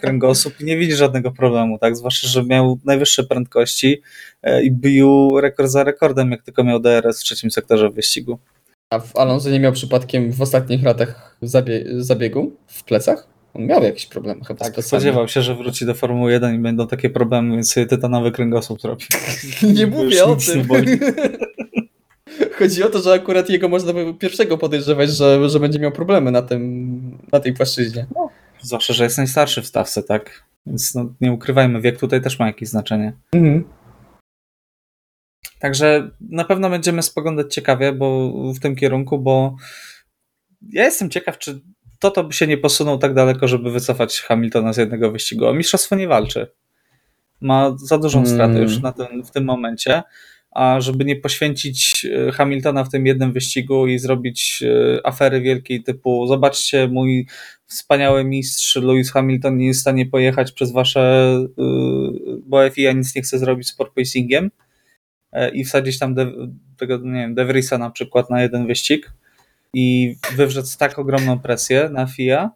kręgosłup i nie widzi żadnego problemu, tak? Zwłaszcza, że miał najwyższe prędkości e, i bił rekord za rekordem, jak tylko miał DRS w trzecim sektorze wyścigu. A Alonso nie miał przypadkiem w ostatnich latach zabie zabiegu w plecach? On miał jakieś problemy chyba. Tak, spodziewał się, że wróci do Formuły 1 i będą takie problemy, więc sobie tytanowy kręgosłup zrobi. nie mówię o tym. Chodzi o to, że akurat jego można by pierwszego podejrzewać, że, że będzie miał problemy na, tym, na tej płaszczyźnie. No, zwłaszcza, że jest najstarszy w stawce, tak? Więc no, nie ukrywajmy, wiek tutaj też ma jakieś znaczenie. Mhm. Także na pewno będziemy spoglądać ciekawie bo w tym kierunku, bo ja jestem ciekaw, czy to to by się nie posunął tak daleko, żeby wycofać Hamiltona z jednego wyścigu. O mistrzostwo nie walczy. Ma za dużą stratę mm. już na ten, w tym momencie, a żeby nie poświęcić e, Hamiltona w tym jednym wyścigu i zrobić e, afery wielkiej typu zobaczcie, mój wspaniały mistrz Lewis Hamilton nie jest w stanie pojechać przez wasze e, bo FIA nic nie chce zrobić z porpoisingiem i wsadzić tam de, tego, nie wiem, De Vriesa na przykład na jeden wyścig, i wywrzeć tak ogromną presję na FIA,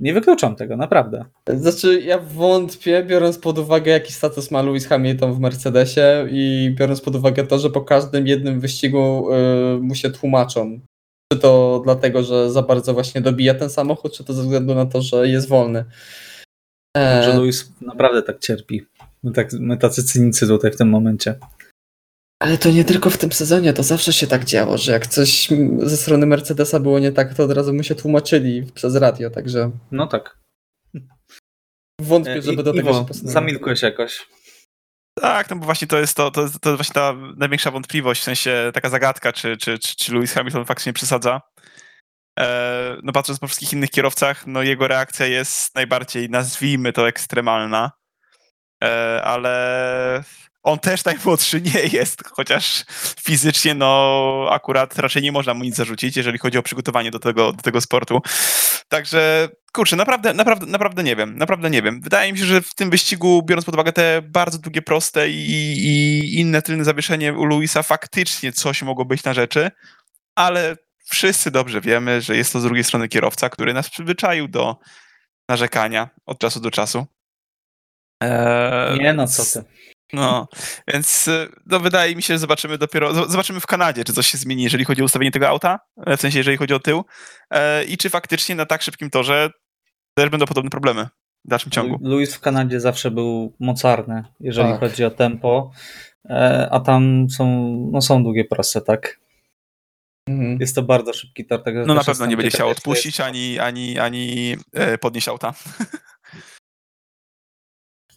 nie wykluczam tego, naprawdę. Znaczy, ja wątpię, biorąc pod uwagę, jaki status ma Lewis Hamilton w Mercedesie i biorąc pod uwagę to, że po każdym jednym wyścigu yy, mu się tłumaczą. Czy to dlatego, że za bardzo właśnie dobija ten samochód, czy to ze względu na to, że jest wolny. E... Że Lewis naprawdę tak cierpi. My, tak, my tacy cynicy tutaj w tym momencie. Ale to nie tylko w tym sezonie, to zawsze się tak działo, że jak coś ze strony Mercedesa było nie tak, to od razu mu się tłumaczyli przez radio, także. No tak. Wątpię, żeby do tego Iwo, się posunęło. Zamilkłeś jakoś. Tak, no bo właśnie to jest to, to, jest, to jest właśnie ta największa wątpliwość, w sensie taka zagadka, czy, czy, czy, czy Lewis Hamilton faktycznie przesadza. E, no patrząc po wszystkich innych kierowcach, no jego reakcja jest najbardziej, nazwijmy to, ekstremalna. E, ale on też najmłodszy nie jest, chociaż fizycznie, no akurat raczej nie można mu nic zarzucić, jeżeli chodzi o przygotowanie do tego, do tego sportu. Także, kurczę, naprawdę, naprawdę, naprawdę nie wiem, naprawdę nie wiem. Wydaje mi się, że w tym wyścigu, biorąc pod uwagę te bardzo długie, proste i, i inne tylne zawieszenie u Luisa, faktycznie coś mogło być na rzeczy, ale wszyscy dobrze wiemy, że jest to z drugiej strony kierowca, który nas przyzwyczaił do narzekania od czasu do czasu. Eee, nie no, co ty. No, więc y, no, wydaje mi się, że zobaczymy dopiero, zobaczymy w Kanadzie, czy coś się zmieni, jeżeli chodzi o ustawienie tego auta, e, w sensie, jeżeli chodzi o tył e, i czy faktycznie na tak szybkim torze też będą podobne problemy w dalszym ciągu. Louis w Kanadzie zawsze był mocarny, jeżeli tak. chodzi o tempo, e, a tam są, no, są długie proste, tak? Mhm. Jest to bardzo szybki tor. Tak no na pewno nie będzie chciał odpuścić ani, ani, ani podnieść auta.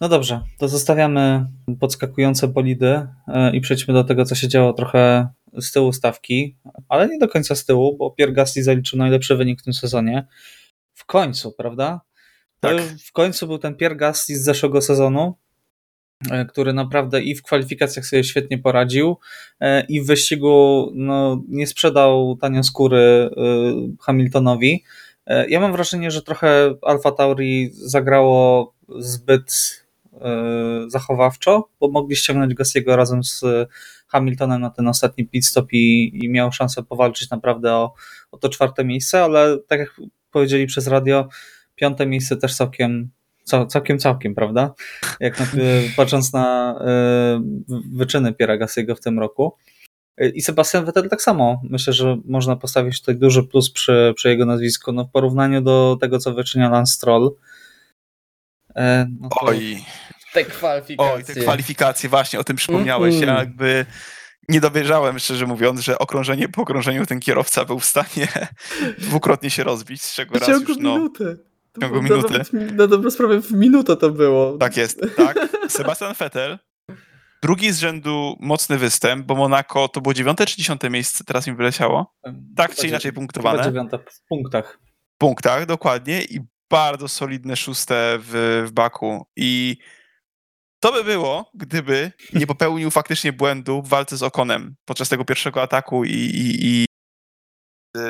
No dobrze, to zostawiamy podskakujące bolidy e, i przejdźmy do tego, co się działo trochę z tyłu stawki, ale nie do końca z tyłu, bo Pierre Gasly zaliczył najlepszy wynik w tym sezonie. W końcu, prawda? Tak. W końcu był ten Pierre Gasly z zeszłego sezonu, e, który naprawdę i w kwalifikacjach sobie świetnie poradził, e, i w wyścigu no, nie sprzedał tanio skóry Hamiltonowi. Ja mam wrażenie, że trochę Alfa Tauri zagrało zbyt zachowawczo, bo mogli ściągnąć Gassiego razem z Hamiltonem na ten ostatni pit stop i, i miał szansę powalczyć naprawdę o, o to czwarte miejsce, ale tak jak powiedzieli przez radio, Piąte miejsce też całkiem, całkiem, całkiem, prawda? Jak na, patrząc na wyczyny Piera Gassiego w tym roku. I Sebastian Vettel tak samo. Myślę, że można postawić tutaj duży plus przy, przy jego nazwisku. No w porównaniu do tego, co wyczynia Lance Stroll. No to... Oj. Te kwalifikacje. Oj, te kwalifikacje, właśnie o tym przypomniałeś. Mm -hmm. Ja jakby nie dowierzałem, szczerze mówiąc, że okrążenie po okrążeniu ten kierowca był w stanie dwukrotnie się rozbić, z czego raz już no... Minutę. W ciągu minuty. Na dobrą sprawę w minutę to było. Tak jest, tak. Sebastian Vettel, drugi z rzędu mocny występ, bo Monaco to było dziewiąte czy dziesiąte miejsce, teraz mi wyleciało? Tak czy inaczej punktowane? dziewiąte w punktach. W punktach, dokładnie i bardzo solidne szóste w, w Baku i to by było, gdyby nie popełnił faktycznie błędu w walce z Okonem podczas tego pierwszego ataku i, i, i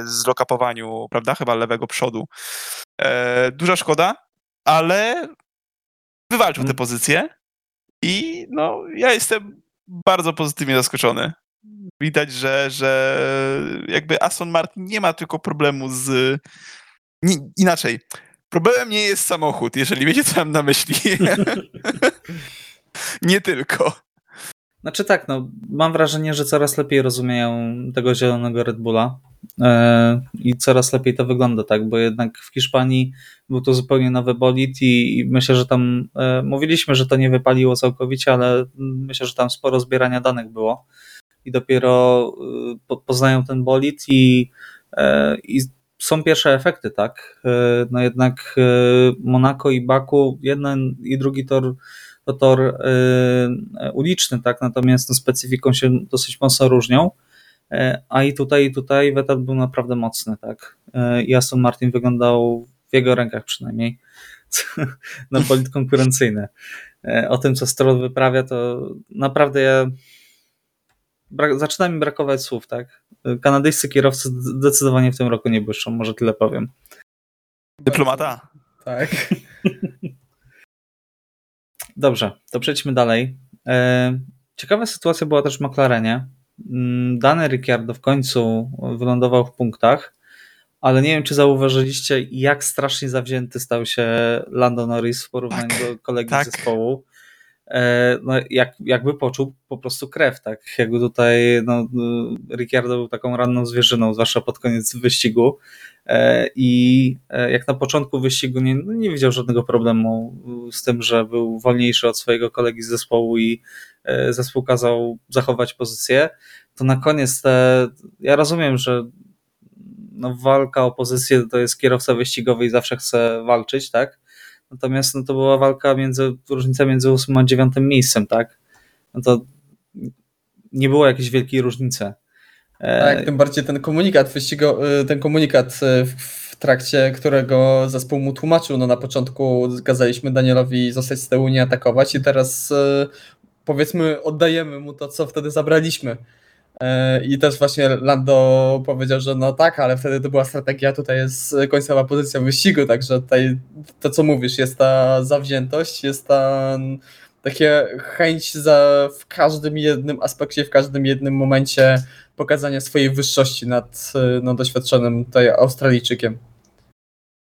zlokapowaniu, prawda, chyba lewego przodu. E, duża szkoda, ale wywalczył tę mm. pozycję i no, ja jestem bardzo pozytywnie zaskoczony. Widać, że, że jakby Aston Martin nie ma tylko problemu z... Nie, inaczej, Problemem nie jest samochód, jeżeli wiecie, co mam na myśli. nie tylko. Znaczy tak, no, mam wrażenie, że coraz lepiej rozumieją tego zielonego Red Bulla e, i coraz lepiej to wygląda, tak, bo jednak w Hiszpanii był to zupełnie nowy bolid i, myślę, że tam e, mówiliśmy, że to nie wypaliło całkowicie, ale myślę, że tam sporo zbierania danych było i dopiero e, poznają ten bolid i, i są pierwsze efekty, tak? E, no jednak e, Monaco i Baku, jeden i drugi tor to tor e, uliczny, tak? Natomiast no, specyfiką się dosyć mocno różnią. A i tutaj, i tutaj Vettel był naprawdę mocny, tak? I Aston Martin wyglądał w jego rękach przynajmniej na polit konkurencyjny. O tym, co Stroll wyprawia, to naprawdę ja zaczyna mi brakować słów, tak? Kanadyjscy kierowcy zdecydowanie w tym roku nie błyszczą, może tyle powiem. Dyplomata. Tak. Dobrze, to przejdźmy dalej. E, ciekawa sytuacja była też w McLarenie. Mm, Dany Ricciardo w końcu wylądował w punktach, ale nie wiem, czy zauważyliście, jak strasznie zawzięty stał się Lando Norris w porównaniu tak, do kolegi tak. zespołu. E, no, jak, jakby poczuł po prostu krew, tak? Jakby tutaj no, Ricciardo był taką ranną zwierzyną, zwłaszcza pod koniec wyścigu e, i e, jak na początku wyścigu nie, no, nie widział żadnego problemu z tym, że był wolniejszy od swojego kolegi z zespołu i zespół kazał zachować pozycję, to na koniec te, ja rozumiem, że no, walka o pozycję to jest kierowca wyścigowy i zawsze chce walczyć, tak? Natomiast no, to była walka między, różnica między 8 a 9 miejscem, tak? No to nie było jakiejś wielkiej różnicy. Tak, tym bardziej ten komunikat wyścigo, y, ten komunikat y, w trakcie którego zespół mu tłumaczył, no na początku kazaliśmy Danielowi zostać z tyłu, nie atakować i teraz y, powiedzmy oddajemy mu to, co wtedy zabraliśmy. E, I też właśnie Lando powiedział, że no tak, ale wtedy to była strategia, tutaj jest końcowa pozycja wyścigu, także tutaj to co mówisz, jest ta zawziętość, jest ta takie chęć za w każdym jednym aspekcie, w każdym jednym momencie pokazania swojej wyższości nad no, doświadczonym tutaj Australijczykiem.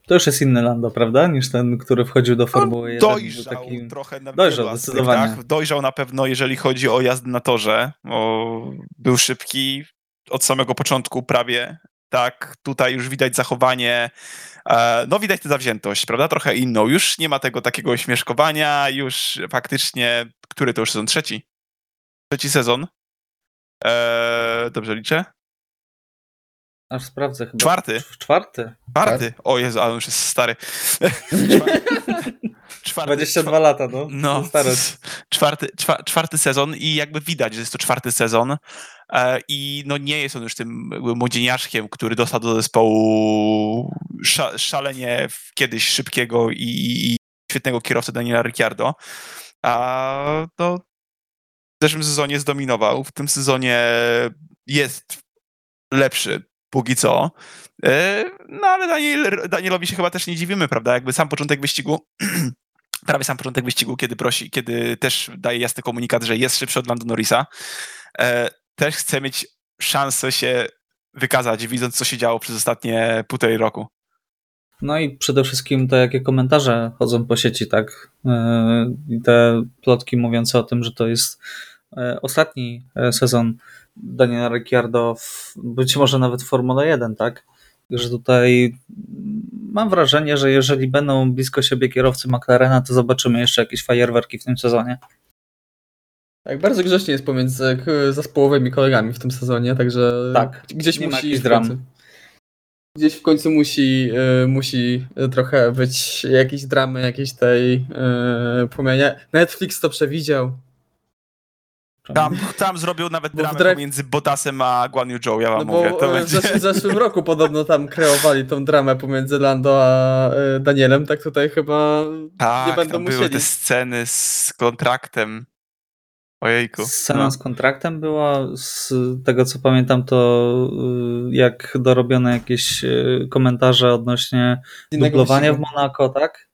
To już jest inny Lando, prawda? Niż ten, który wchodził do Formuły 1. Dojrzał taki... trochę na dojrzał, zdecydowanie. Dojrzał na pewno, jeżeli chodzi o jazdę na torze. O, był szybki od samego początku prawie. Tak, tutaj już widać zachowanie, e, no widać tę zawziętość, prawda? Trochę inną. Już nie ma tego takiego ośmieszkowania, już faktycznie, który to już sezon? Trzeci. Trzeci sezon. E, dobrze liczę? Aż sprawdzę chyba. Czwarty. Czwarty. Czwarty. O Jezu, ale już jest stary. Czwarty, 22 lata, no. No, czwarty, czwarty sezon i jakby widać, że jest to czwarty sezon e, i no nie jest on już tym młodzieniaszkiem, który dostał do zespołu szalenie kiedyś szybkiego i, i świetnego kierowcę Daniela Ricciardo. A no, w zeszłym sezonie zdominował, w tym sezonie jest lepszy póki co. E, no ale Daniel, Danielowi się chyba też nie dziwimy, prawda? Jakby sam początek wyścigu, prawie sam początek wyścigu, kiedy prosi, kiedy też daje jasny komunikat, że jest szybszy od Lando Norrisa, e, też chce mieć szansę się wykazać, widząc co się działo przez ostatnie półtorej roku. No i przede wszystkim te jakie komentarze chodzą po sieci, tak? E, I te plotki mówiące o tym, że to jest ostatni sezon Daniela Ricciardo, być może nawet w Formule 1, tak? Że tutaj mam wrażenie, że jeżeli będą blisko siebie kierowcy McLarena, to zobaczymy jeszcze jakieś fajerwerki w tym sezonie. Tak, bardzo grzecznie jest pomiędzy zespołowymi kolegami w tym sezonie, także tak, gdzieś musi dram. Gdzieś w końcu musi, y, musi trochę być jakieś dramy, jakiejś tej y. Netflix to przewidział. Tam, tam zrobił nawet dramę dref... pomiędzy Botasem a Guan Yu Zhou, ja wam no mówię. Bo to w będzie... zeszłym, zeszłym roku podobno tam kreowali tą dramę pomiędzy Lando a y, Danielem, tak tutaj chyba tak, nie będą tam musieli. były te sceny z kontraktem. Ojejku. Scena no. z kontraktem była, z tego co pamiętam, to jak dorobione jakieś komentarze odnośnie Innego dublowania w Monako, tak?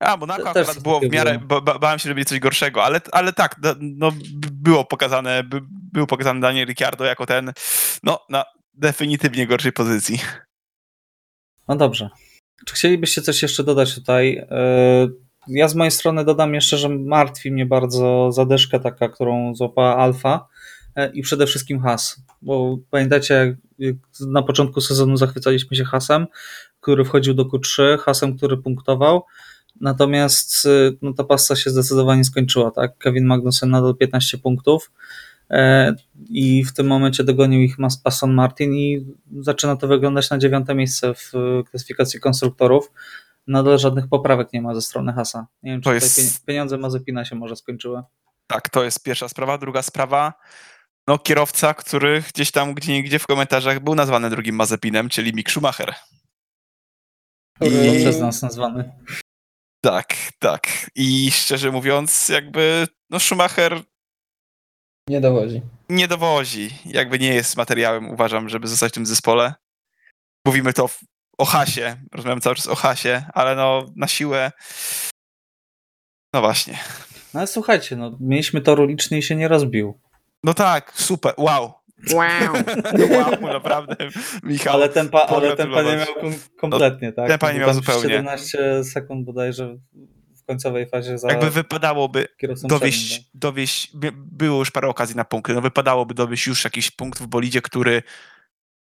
A, Monaco Te- akurat było w miarę, było. ba, ba, bałem się, że będzie coś gorszego, ale, ale tak, no, no, było pokazane, by, był pokazany Daniel Ricciardo jako ten, no, na definitywnie gorszej pozycji. No dobrze. Czy chcielibyście coś jeszcze dodać tutaj? E, Ja z mojej strony dodam jeszcze, że martwi mnie bardzo zadeszka taka, którą złapała Alfa e, i przede wszystkim Has. Bo pamiętacie, jak na początku sezonu zachwycaliśmy się Hasem, który wchodził do Q3, Hasem, który punktował. Natomiast e, no, ta pasta się zdecydowanie skończyła. Tak? Kevin Magnussen nadal 15 punktów e, i w tym momencie dogonił ich Aston Martin i zaczyna to wyglądać na dziewiąte miejsce w e, klasyfikacji konstruktorów. Nadal żadnych poprawek nie ma ze strony Hasa. Nie wiem, czy To tutaj jest- pie- pieniądze Mazepina się może skończyły. Tak, to jest pierwsza sprawa. Druga sprawa, no kierowca, który gdzieś tam, gdzie niegdzie w komentarzach był nazwany drugim Mazepinem, czyli Mick Schumacher. Który- I- Przez nas nazwany. Tak, tak. I szczerze mówiąc, jakby, no Schumacher Nie dowodzi. nie dowozi. Jakby nie jest materiałem, uważam, żeby zostać w tym zespole. Mówimy to o Hasie, rozmawiamy cały czas o Hasie, ale no na siłę. No właśnie. No ale słuchajcie, no, mieliśmy tor uliczny i się nie rozbił. No tak, super, wow. Wow. wow, naprawdę, Michał. Ale tempa, ale tempa nie miał kom- kompletnie, tak? tempa nie miał zupełnie. 17 sekund bodajże w końcowej fazie za Jakby wypadałoby dowieść, przednim, tak? dowieść, by- było już parę okazji na punkty, no wypadałoby dowieść już jakiś punkt w bolidzie, który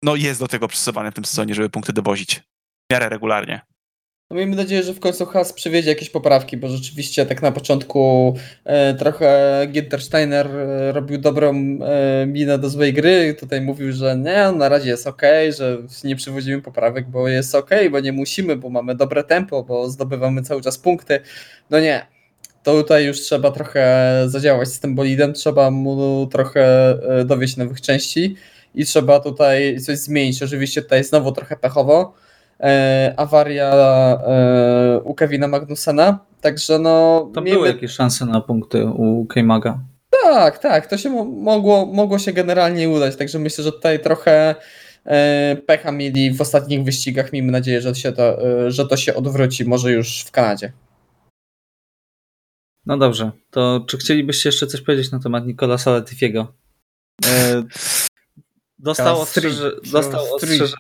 no jest do tego przystosowany w tym sezonie, żeby punkty dowozić. W miarę regularnie. No miejmy nadzieję, że w końcu Has przywiezie jakieś poprawki, bo rzeczywiście tak na początku e, trochę Ginter Steiner e, robił dobrą e, minę do złej gry. Tutaj mówił, że nie, na razie jest ok, że nie przywozimy poprawek, bo jest ok, bo nie musimy, bo mamy dobre tempo, bo zdobywamy cały czas punkty. No nie. To tutaj już trzeba trochę zadziałać z tym bolidem, trzeba mu trochę e, dowieść nowych części i trzeba tutaj coś zmienić. Oczywiście tutaj znowu trochę pechowo, e, awaria e, u Kevina Magnusena. Także no. Tam miejmy- były jakieś szanse na punkty u K-Maga. Tak, tak. To się mo- mogło, mogło się generalnie udać. Także myślę, że tutaj trochę e, pecha mieli w ostatnich wyścigach. Miejmy nadzieję, że, się to, e, że to się odwróci, może już w Kanadzie. No dobrze, to czy chcielibyście jeszcze coś powiedzieć na temat Nicolasa Latifiego? E, dostał, ostrzeże, dostał, ostrzeżenie,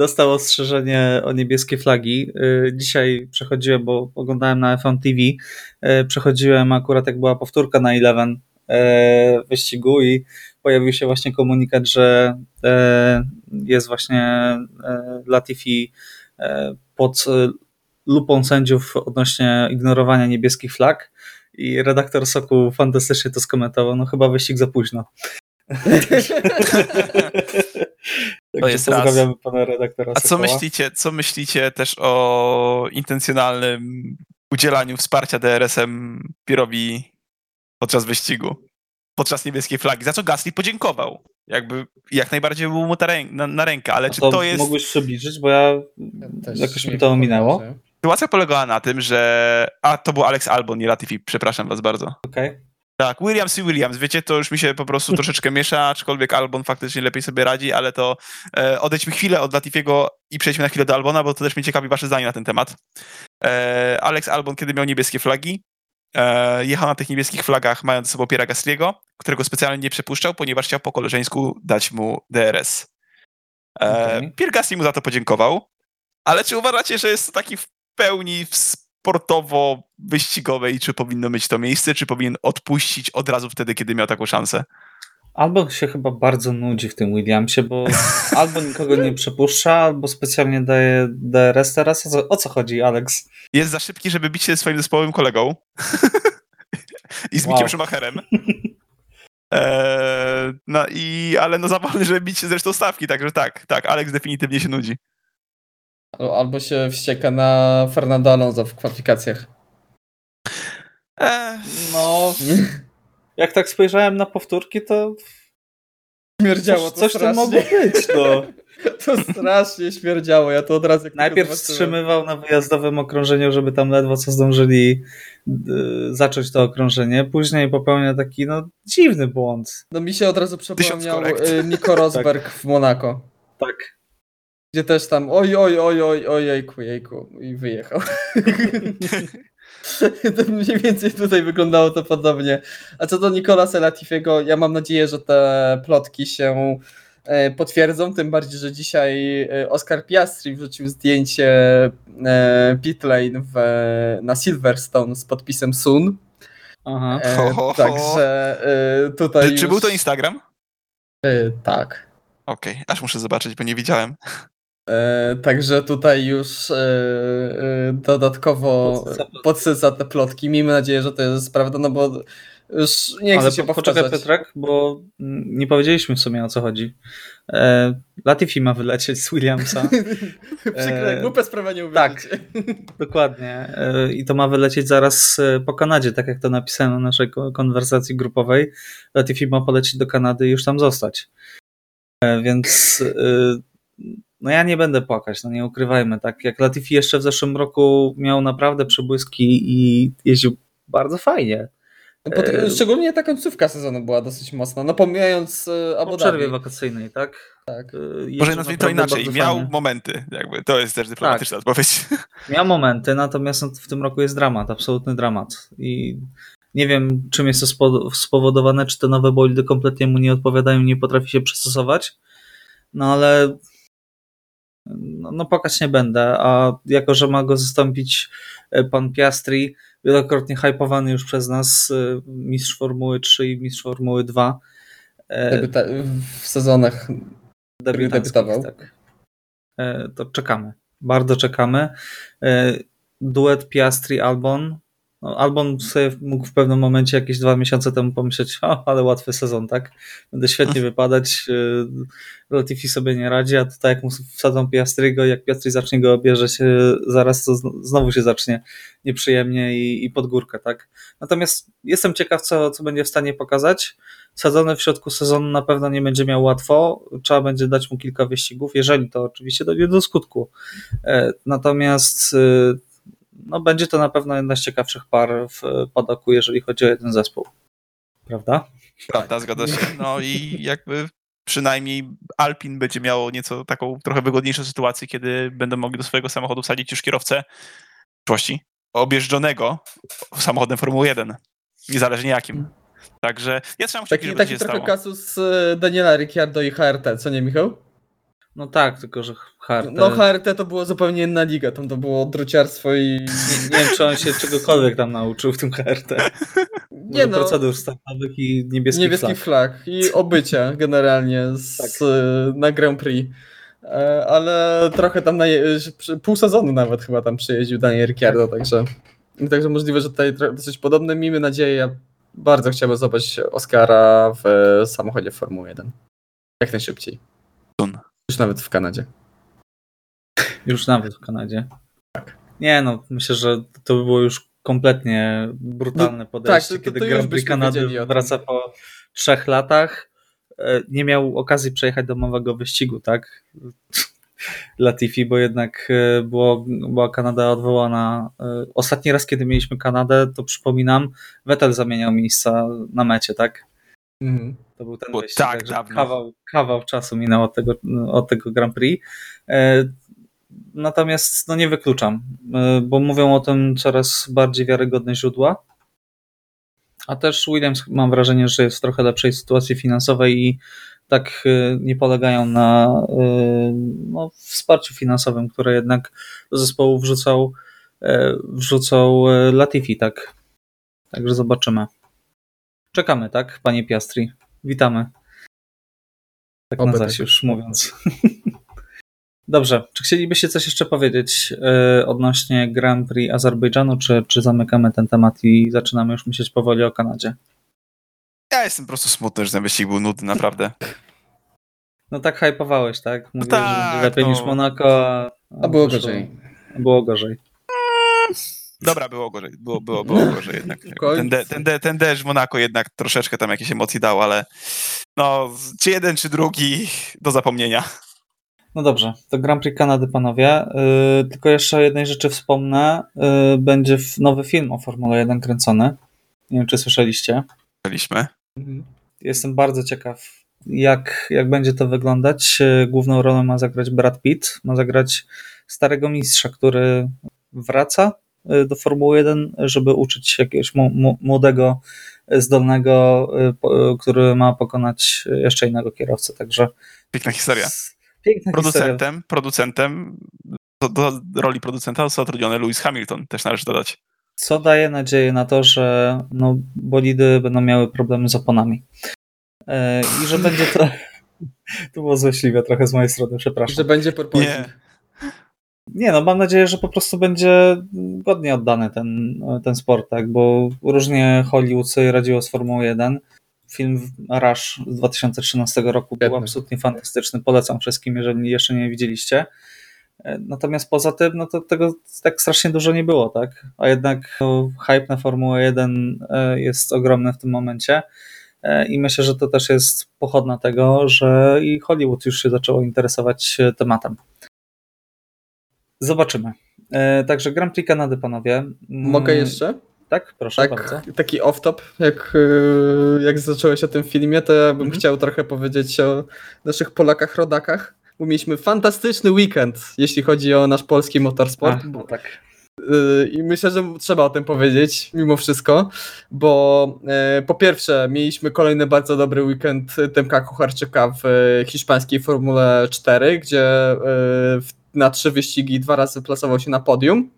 dostał ostrzeżenie o niebieskie flagi. E, dzisiaj przechodziłem, bo oglądałem na F1 TV, e, przechodziłem akurat jak była powtórka na Eleven e, wyścigu i pojawił się właśnie komunikat, że jest właśnie Latifi pod lupą sędziów odnośnie ignorowania niebieskich flag i redaktor Soku fantastycznie to skomentował, no chyba wyścig za późno. Także jest raz. pana redaktora A co Sokoła. myślicie, co myślicie też o intencjonalnym udzielaniu wsparcia DRS-em Pirowi podczas wyścigu? Podczas niebieskiej flagi, za co Gasly podziękował. Jakby jak najbardziej był mu ta rę- na, na rękę, ale A czy to, to jest... mógłbyś przybliżyć, bo ja jakoś mi to ominęło. Sytuacja polegała na tym, że... A, to był Alex Albon, nie Latifi, przepraszam was bardzo. Okej. Tak, Williams i Williams, wiecie, to już mi się po prostu troszeczkę miesza, aczkolwiek Albon faktycznie lepiej sobie radzi, ale to e, odejdźmy chwilę od Latifiego i przejdźmy na chwilę do Albona, bo to też mnie ciekawi wasze zdanie na ten temat. E, Alex Albon, kiedy miał niebieskie flagi, e, jechał na tych niebieskich flagach mając ze sobą Piera Gasly'ego, którego specjalnie nie przepuszczał, ponieważ chciał po koleżeńsku dać mu DRS. E, Okej. Pierre Gasly mu za to podziękował. Ale czy uważacie, że jest to taki w pełni sportowo-wyścigowe i czy powinno mieć to miejsce, czy powinien odpuścić od razu wtedy, kiedy miał taką szansę? Albo się chyba bardzo nudzi w tym Williamsie, bo albo nikogo nie przepuszcza, albo specjalnie daje DRS teraz. O co, o co chodzi, Alex? Jest za szybki, żeby bić się swoim zespołowym kolegą. I z Wow. Mickiem Schumacherem. Eee, no i, ale no za wolny, żeby bić się zresztą stawki, także tak, tak, Alex definitywnie się nudzi. Al- Albo się wścieka na Fernando Alonso w kwalifikacjach. No, jak tak spojrzałem na powtórki, to Śmierdziało coś, to coś tam mogło być. No. To strasznie śmierdziało, ja to od razu... Najpierw wstrzymywał na wyjazdowym okrążeniu, żeby tam ledwo co zdążyli y, zacząć to okrążenie. Później popełnia taki no, dziwny błąd. No mi się od razu przypomniał korekt. y, Nico Rosberg w Monako. Tak. Gdzie też tam oj, oj, oj, oj, oj, jejku, jejku i wyjechał. to mniej więcej tutaj wyglądało to podobnie. A co do Nicolasa Latifiego, ja mam nadzieję, że te plotki się e, potwierdzą, tym bardziej, że dzisiaj e, Oscar Piastri wrzucił zdjęcie e, pitlane w, na Silverstone z podpisem Sun. Aha. E. Także e, tutaj czy, czy już, był to Instagram? e, Tak. Okej, aż muszę zobaczyć, bo nie widziałem. E, także tutaj już e, e, dodatkowo Podsyca. te plotki. Miejmy nadzieję, że to jest prawda, no bo już nie chcę Ale się po, poczekaj. Piotrek, bo nie powiedzieliśmy w sumie o co chodzi. E, Latifi ma wylecieć z Williamsa. Przykre, E, głupia sprawa nie tak. uwierzycie. Dokładnie. E, I to ma wylecieć zaraz po Kanadzie, tak jak to napisałem na naszej ko- konwersacji grupowej. Latifi ma polecieć do Kanady i już tam zostać. E, Więc no ja nie będę płakać, no nie ukrywajmy. Tak jak Latifi jeszcze w zeszłym roku miał naprawdę przebłyski i jeździł bardzo fajnie. No, pod- E, Szczególnie ta końcówka sezonu była dosyć mocna. No pomijając e, Po Abu przerwie Dhabi. wakacyjnej, tak? Tak. E, Może jeździł nazwijmy to inaczej. Miał fajnie. momenty, jakby. To jest też dyplomatyczna odpowiedź. Miał momenty, natomiast no, w tym roku jest dramat, absolutny dramat. I nie wiem, czym jest to spo- spowodowane, czy te nowe bolidy kompletnie mu nie odpowiadają, nie potrafi się przystosować. No ale no, no płakać nie będę, a jako, że ma go zastąpić e, pan Piastri, wielokrotnie hypowany już przez nas e, mistrz Formuły 3 i mistrz Formuły 2. e, w sezonach debiutował. Tak. To czekamy. Bardzo czekamy. Duet Piastri-Albon. No, Albon sobie mógł w pewnym momencie jakieś dwa miesiące temu pomyśleć, o, ale łatwy sezon, tak? Będę świetnie wypadać. e, Latifi sobie nie radzi, a tutaj jak mu wsadzą Piastriego, jak Piastri zacznie go obierzeć zaraz, to zn- znowu się zacznie nieprzyjemnie i, i pod górkę, tak? Natomiast jestem ciekaw, co, co będzie w stanie pokazać. Sadzony w środku sezonu na pewno nie będzie miał łatwo. Trzeba będzie dać mu kilka wyścigów, jeżeli to oczywiście dojdzie do skutku. E, Natomiast e, no, będzie to na pewno jedna z ciekawszych par w padoku, jeżeli chodzi o jeden zespół. Prawda? Prawda, zgadza się. No i jakby przynajmniej Alpin będzie miało nieco taką trochę wygodniejszą sytuację, kiedy będą mogli do swojego samochodu wsadzić już kierowcę w przyszłości objeżdżonego samochodem Formuły 1. Niezależnie jakim. Także ja trzymam kciuki, Taki, żeby taki się trochę stało. kasus e, Daniela Ricciardo i HRT, co nie Michał? No tak, tylko że HRT. No HRT to było zupełnie inna liga, tam to było druciarstwo i... nie, nie wiem, czy on się czegokolwiek tam nauczył w tym HRT. Nie Może no, procedur startowych i niebieskich niebieskich flag. flag i obycia generalnie z, Tak. e, na Grand Prix. E, Ale trochę tam na, pół sezonu nawet chyba tam przyjeździł Daniel Ricciardo, także, także możliwe, że tutaj dosyć podobne. Miejmy nadzieję, ja bardzo chciałbym zobaczyć Oscara w samochodzie Formuły 1. Jak najszybciej. Już nawet w Kanadzie. Już nawet w Kanadzie. Tak. Nie no, myślę, że to by było już kompletnie brutalne podejście, tak, to- to kiedy Grand Prix Kanady wraca po trzech latach. E, Nie miał okazji przejechać domowego wyścigu, tak? Latifi, bo jednak e, było, była Kanada odwołana. E, Ostatni raz, kiedy mieliśmy Kanadę, to przypominam, Vettel zamieniał miejsca na mecie, tak? Mhm. To był ten wyścig, tak dawno. Kawał, kawał czasu minął od tego, od tego Grand Prix. E, Natomiast no nie wykluczam, e, bo mówią o tym coraz bardziej wiarygodne źródła. A też Williams mam wrażenie, że jest w trochę lepszej sytuacji finansowej i tak y, nie polegają na no, wsparciu finansowym, które jednak do zespołu wrzucał, wrzucał Latifi, tak? Także zobaczymy. Czekamy, tak, panie Piastri? Witamy. Tak Oby na tak. zaś już mówiąc. Dobrze, czy chcielibyście coś jeszcze powiedzieć odnośnie Grand Prix Azerbejdżanu, czy, czy zamykamy ten temat i zaczynamy już myśleć powoli o Kanadzie? Ja jestem po prostu smutny, że ten wyścig był nudny, naprawdę. No tak hypowałeś, tak? Mówiłeś, że tak, będzie lepiej no. niż Monako, a, A było wyszło- gorzej. Było gorzej. Dobra, było gorzej, było, było, było gorzej jednak. Ten, de, ten, de, ten deszcz w Monako jednak troszeczkę tam jakieś emocje dał, ale no, czy jeden, czy drugi, do zapomnienia. No dobrze, to Grand Prix Kanady, panowie. Yy, tylko jeszcze o jednej rzeczy wspomnę. Yy, będzie nowy film o Formule 1 kręcony. Nie wiem, czy słyszeliście. Byliśmy. Mhm. Jestem bardzo ciekaw, jak, jak będzie to wyglądać. Yy, Główną rolę ma zagrać Brad Pitt. Ma zagrać starego mistrza, który wraca do Formuły 1, żeby uczyć jakiegoś młodego, yy, zdolnego, yy, po- yy, który ma pokonać jeszcze innego kierowcę. Także Piękna historia. Piękna historia. Producentem, producentem, do, do roli producenta został zatrudniony Lewis Hamilton, też należy dodać. Co daje nadzieję na to, że no, bolidy będą miały problemy z oponami. E, I że będzie to. To było złośliwe trochę z mojej strony, przepraszam. Że będzie porpoising. Nie. No mam nadzieję, że po prostu będzie godnie oddany ten, ten sport, tak? Bo różnie Hollywood sobie radziło z Formułą 1. Film Rush z 2013 roku był absolutnie fantastyczny. Polecam wszystkim, jeżeli jeszcze nie widzieliście. Natomiast poza tym, no to tego tak strasznie dużo nie było, tak? A jednak no, hype na Formułę 1 e, jest ogromny w tym momencie. E, I myślę, że to też jest pochodna tego, że i Hollywood już się zaczęło interesować tematem. Zobaczymy. E, Także Grand Prix Kanady, panowie. Mm, Mogę jeszcze? Tak, proszę Tak, bardzo. taki off-top, jak, y, jak zacząłeś o tym filmie, to ja bym Mhm. chciał trochę powiedzieć o naszych Polakach, rodakach. Bo mieliśmy fantastyczny weekend, jeśli chodzi o nasz polski motorsport. Ach, no tak. Y, I myślę, że trzeba o tym powiedzieć, mimo wszystko, bo e, po pierwsze, mieliśmy kolejny bardzo dobry weekend Tymka Kucharczyka w e, hiszpańskiej Formule 4, gdzie e, w- na trzy wyścigi dwa razy plasował się na podium.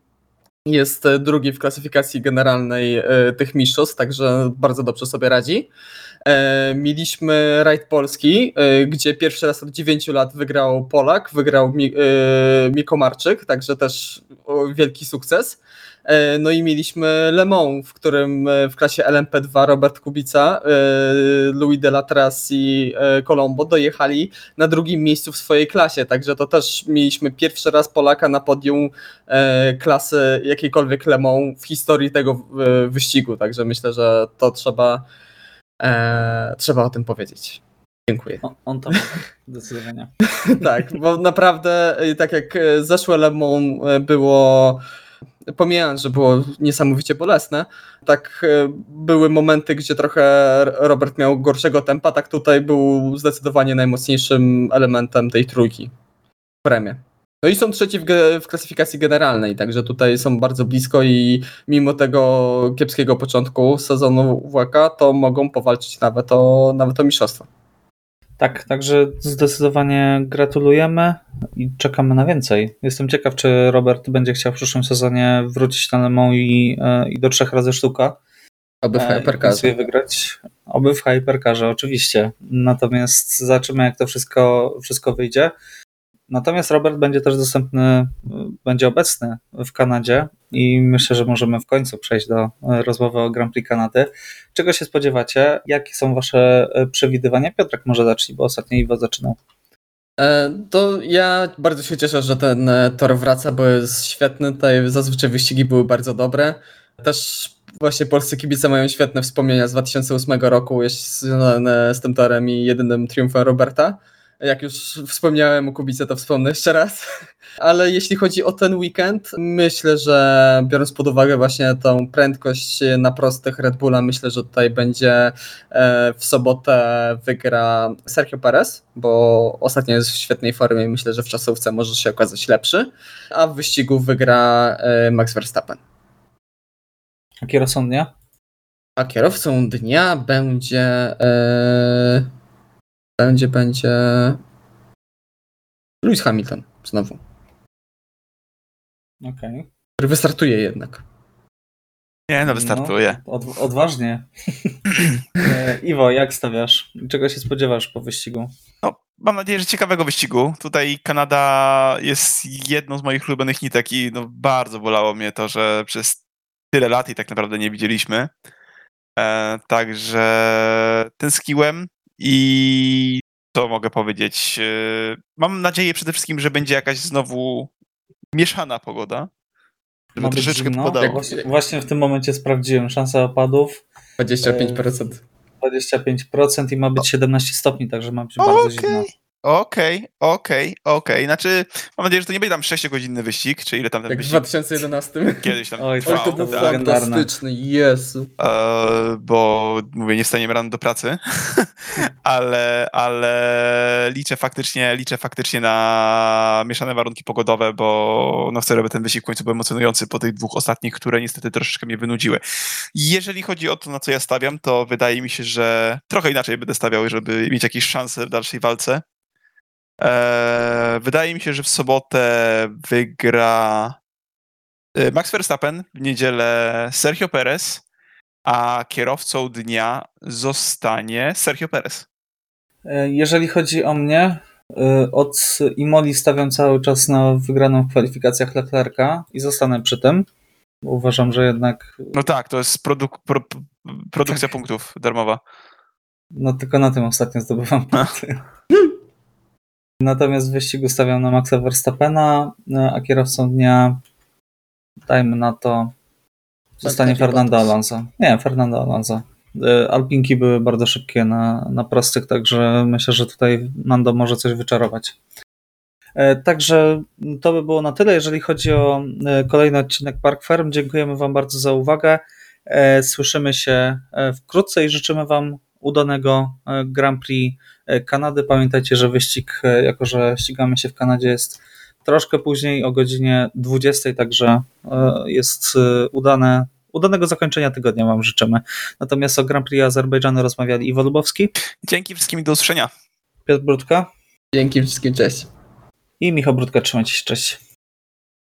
Jest e, drugi w klasyfikacji generalnej e, tych mistrzostw, także bardzo dobrze sobie radzi. E, Mieliśmy rajd polski, gdzie pierwszy raz od 9 lat wygrał Polak, wygrał Mi, e, Miko Marczyk, także też wielki sukces. E, No i mieliśmy Le Mans, w którym e, w klasie LMP2 Robert Kubica, e, Louis de la Tras i Colombo dojechali na drugim miejscu w swojej klasie, także to też mieliśmy pierwszy raz Polaka na podium klasy jakiejkolwiek Le Mans w historii tego wyścigu, także myślę, że to trzeba trzeba o tym powiedzieć. Dziękuję. O, on to zdecydowanie. tak, bo naprawdę tak jak zeszłe Le Mans było pomijając, że było niesamowicie bolesne, tak e, były momenty, gdzie trochę Robert miał gorszego tempa, tak tutaj był zdecydowanie najmocniejszym elementem tej trójki w premie. No i są trzeci w, w klasyfikacji generalnej, także tutaj są bardzo blisko i mimo tego kiepskiego początku sezonu WK, to mogą powalczyć nawet o, nawet o mistrzostwo. Tak, także zdecydowanie gratulujemy i czekamy na więcej. Jestem ciekaw, czy Robert będzie chciał w przyszłym sezonie wrócić na Le Mans i, e, i do trzech razy sztuka. Oby w E, Hypercarze. wygrać. Oby w Hypercarze, oczywiście. Natomiast zobaczymy, jak to wszystko, wszystko wyjdzie. Natomiast Robert będzie też dostępny, będzie obecny w Kanadzie i myślę, że możemy w końcu przejść do y, rozmowy o Grand Prix Kanady. Czego się spodziewacie? Jakie są wasze y, przewidywania? Piotrek może zacznij, bo ostatnio Iwo zaczynał. E, To ja bardzo się cieszę, że ten e, tor wraca, bo jest świetny. Tutaj zazwyczaj wyścigi były bardzo dobre. Też właśnie polscy kibice mają świetne wspomnienia z 2008 roku, związane z tym torem i jedynym triumfem Roberta. Jak już wspomniałem o Kubice, to wspomnę jeszcze raz. Ale jeśli chodzi o ten weekend, myślę, że biorąc pod uwagę właśnie tą prędkość na prostych Red Bulla, myślę, że tutaj będzie e, w sobotę wygra Sergio Perez, bo ostatnio jest w świetnej formie i myślę, że w czasówce może się okazać lepszy, a w wyścigu wygra e, Max Verstappen. A kierowcą dnia? A kierowcą dnia będzie. E, będzie, będzie Lewis Hamilton znowu, Okej. który wystartuje jednak. Nie, no wystartuje. No, od, odważnie. E, Iwo, jak stawiasz? Czego się spodziewasz po wyścigu? No, mam nadzieję, że ciekawego wyścigu. Tutaj Kanada jest jedną z moich ulubionych nitek i no, bardzo bolało mnie to, że przez tyle lat i tak naprawdę nie widzieliśmy. E, także tęskniłem i to mogę powiedzieć. E, mam nadzieję przede wszystkim, że będzie jakaś znowu mieszana pogoda. Żeby Ma być troszeczkę zimno? popadało. Właśnie, właśnie w tym momencie sprawdziłem. Szansa opadów 25%. 25% i ma być 17 stopni, także ma być bardzo Okej, zimno. Okej, okej, okej. Znaczy, mam nadzieję, że to nie będzie tam 6-godzinny wyścig, czy ile tam ten Jak w wyścig 2011. kiedyś tam Oj, trwał. Oj, to był tak? fantastyczny, Jezu. E, bo mówię, nie wstaniemy rano do pracy, ale, ale liczę faktycznie, liczę faktycznie na mieszane warunki pogodowe, bo no chcę, żeby ten wyścig w końcu był emocjonujący po tych dwóch ostatnich, które niestety troszeczkę mnie wynudziły. Jeżeli chodzi o to, na co ja stawiam, to wydaje mi się, że trochę inaczej będę stawiał, żeby mieć jakieś szanse w dalszej walce. E, wydaje mi się, że w sobotę wygra e, Max Verstappen, w niedzielę Sergio Perez, a kierowcą dnia zostanie Sergio Perez. E, Jeżeli chodzi o mnie, e, od Imoli stawiam cały czas na wygraną w kwalifikacjach Leclerca i zostanę przy tym. bo Uważam, że jednak No tak, to jest produk- pro- produkcja punktów darmowa. no tylko na tym ostatnio zdobywam punkty. Natomiast w wyścigu stawiam na Maxa Verstappena, e, a kierowcą dnia dajmy na to zostanie Fernando. Alonso. Nie, Fernando Alonso. E, Alpinki były bardzo szybkie na, na prostych, także myślę, że tutaj Nando może coś wyczarować. E, Także to by było na tyle, jeżeli chodzi o kolejny odcinek Park Farm. Dziękujemy Wam bardzo za uwagę. Słyszymy się wkrótce i życzymy Wam udanego e, Grand Prix e, Kanady. Pamiętajcie, że wyścig, e, jako że ścigamy się w Kanadzie, jest troszkę później, o godzinie 20, także jest udane, udanego zakończenia tygodnia Wam życzymy. Natomiast o Grand Prix Azerbejdżanu rozmawiali Iwo Lubowski, Dzięki wszystkim i do usłyszenia. Piotr Brudka Dzięki wszystkim, cześć. i Michał Brudka. Trzymajcie się, cześć.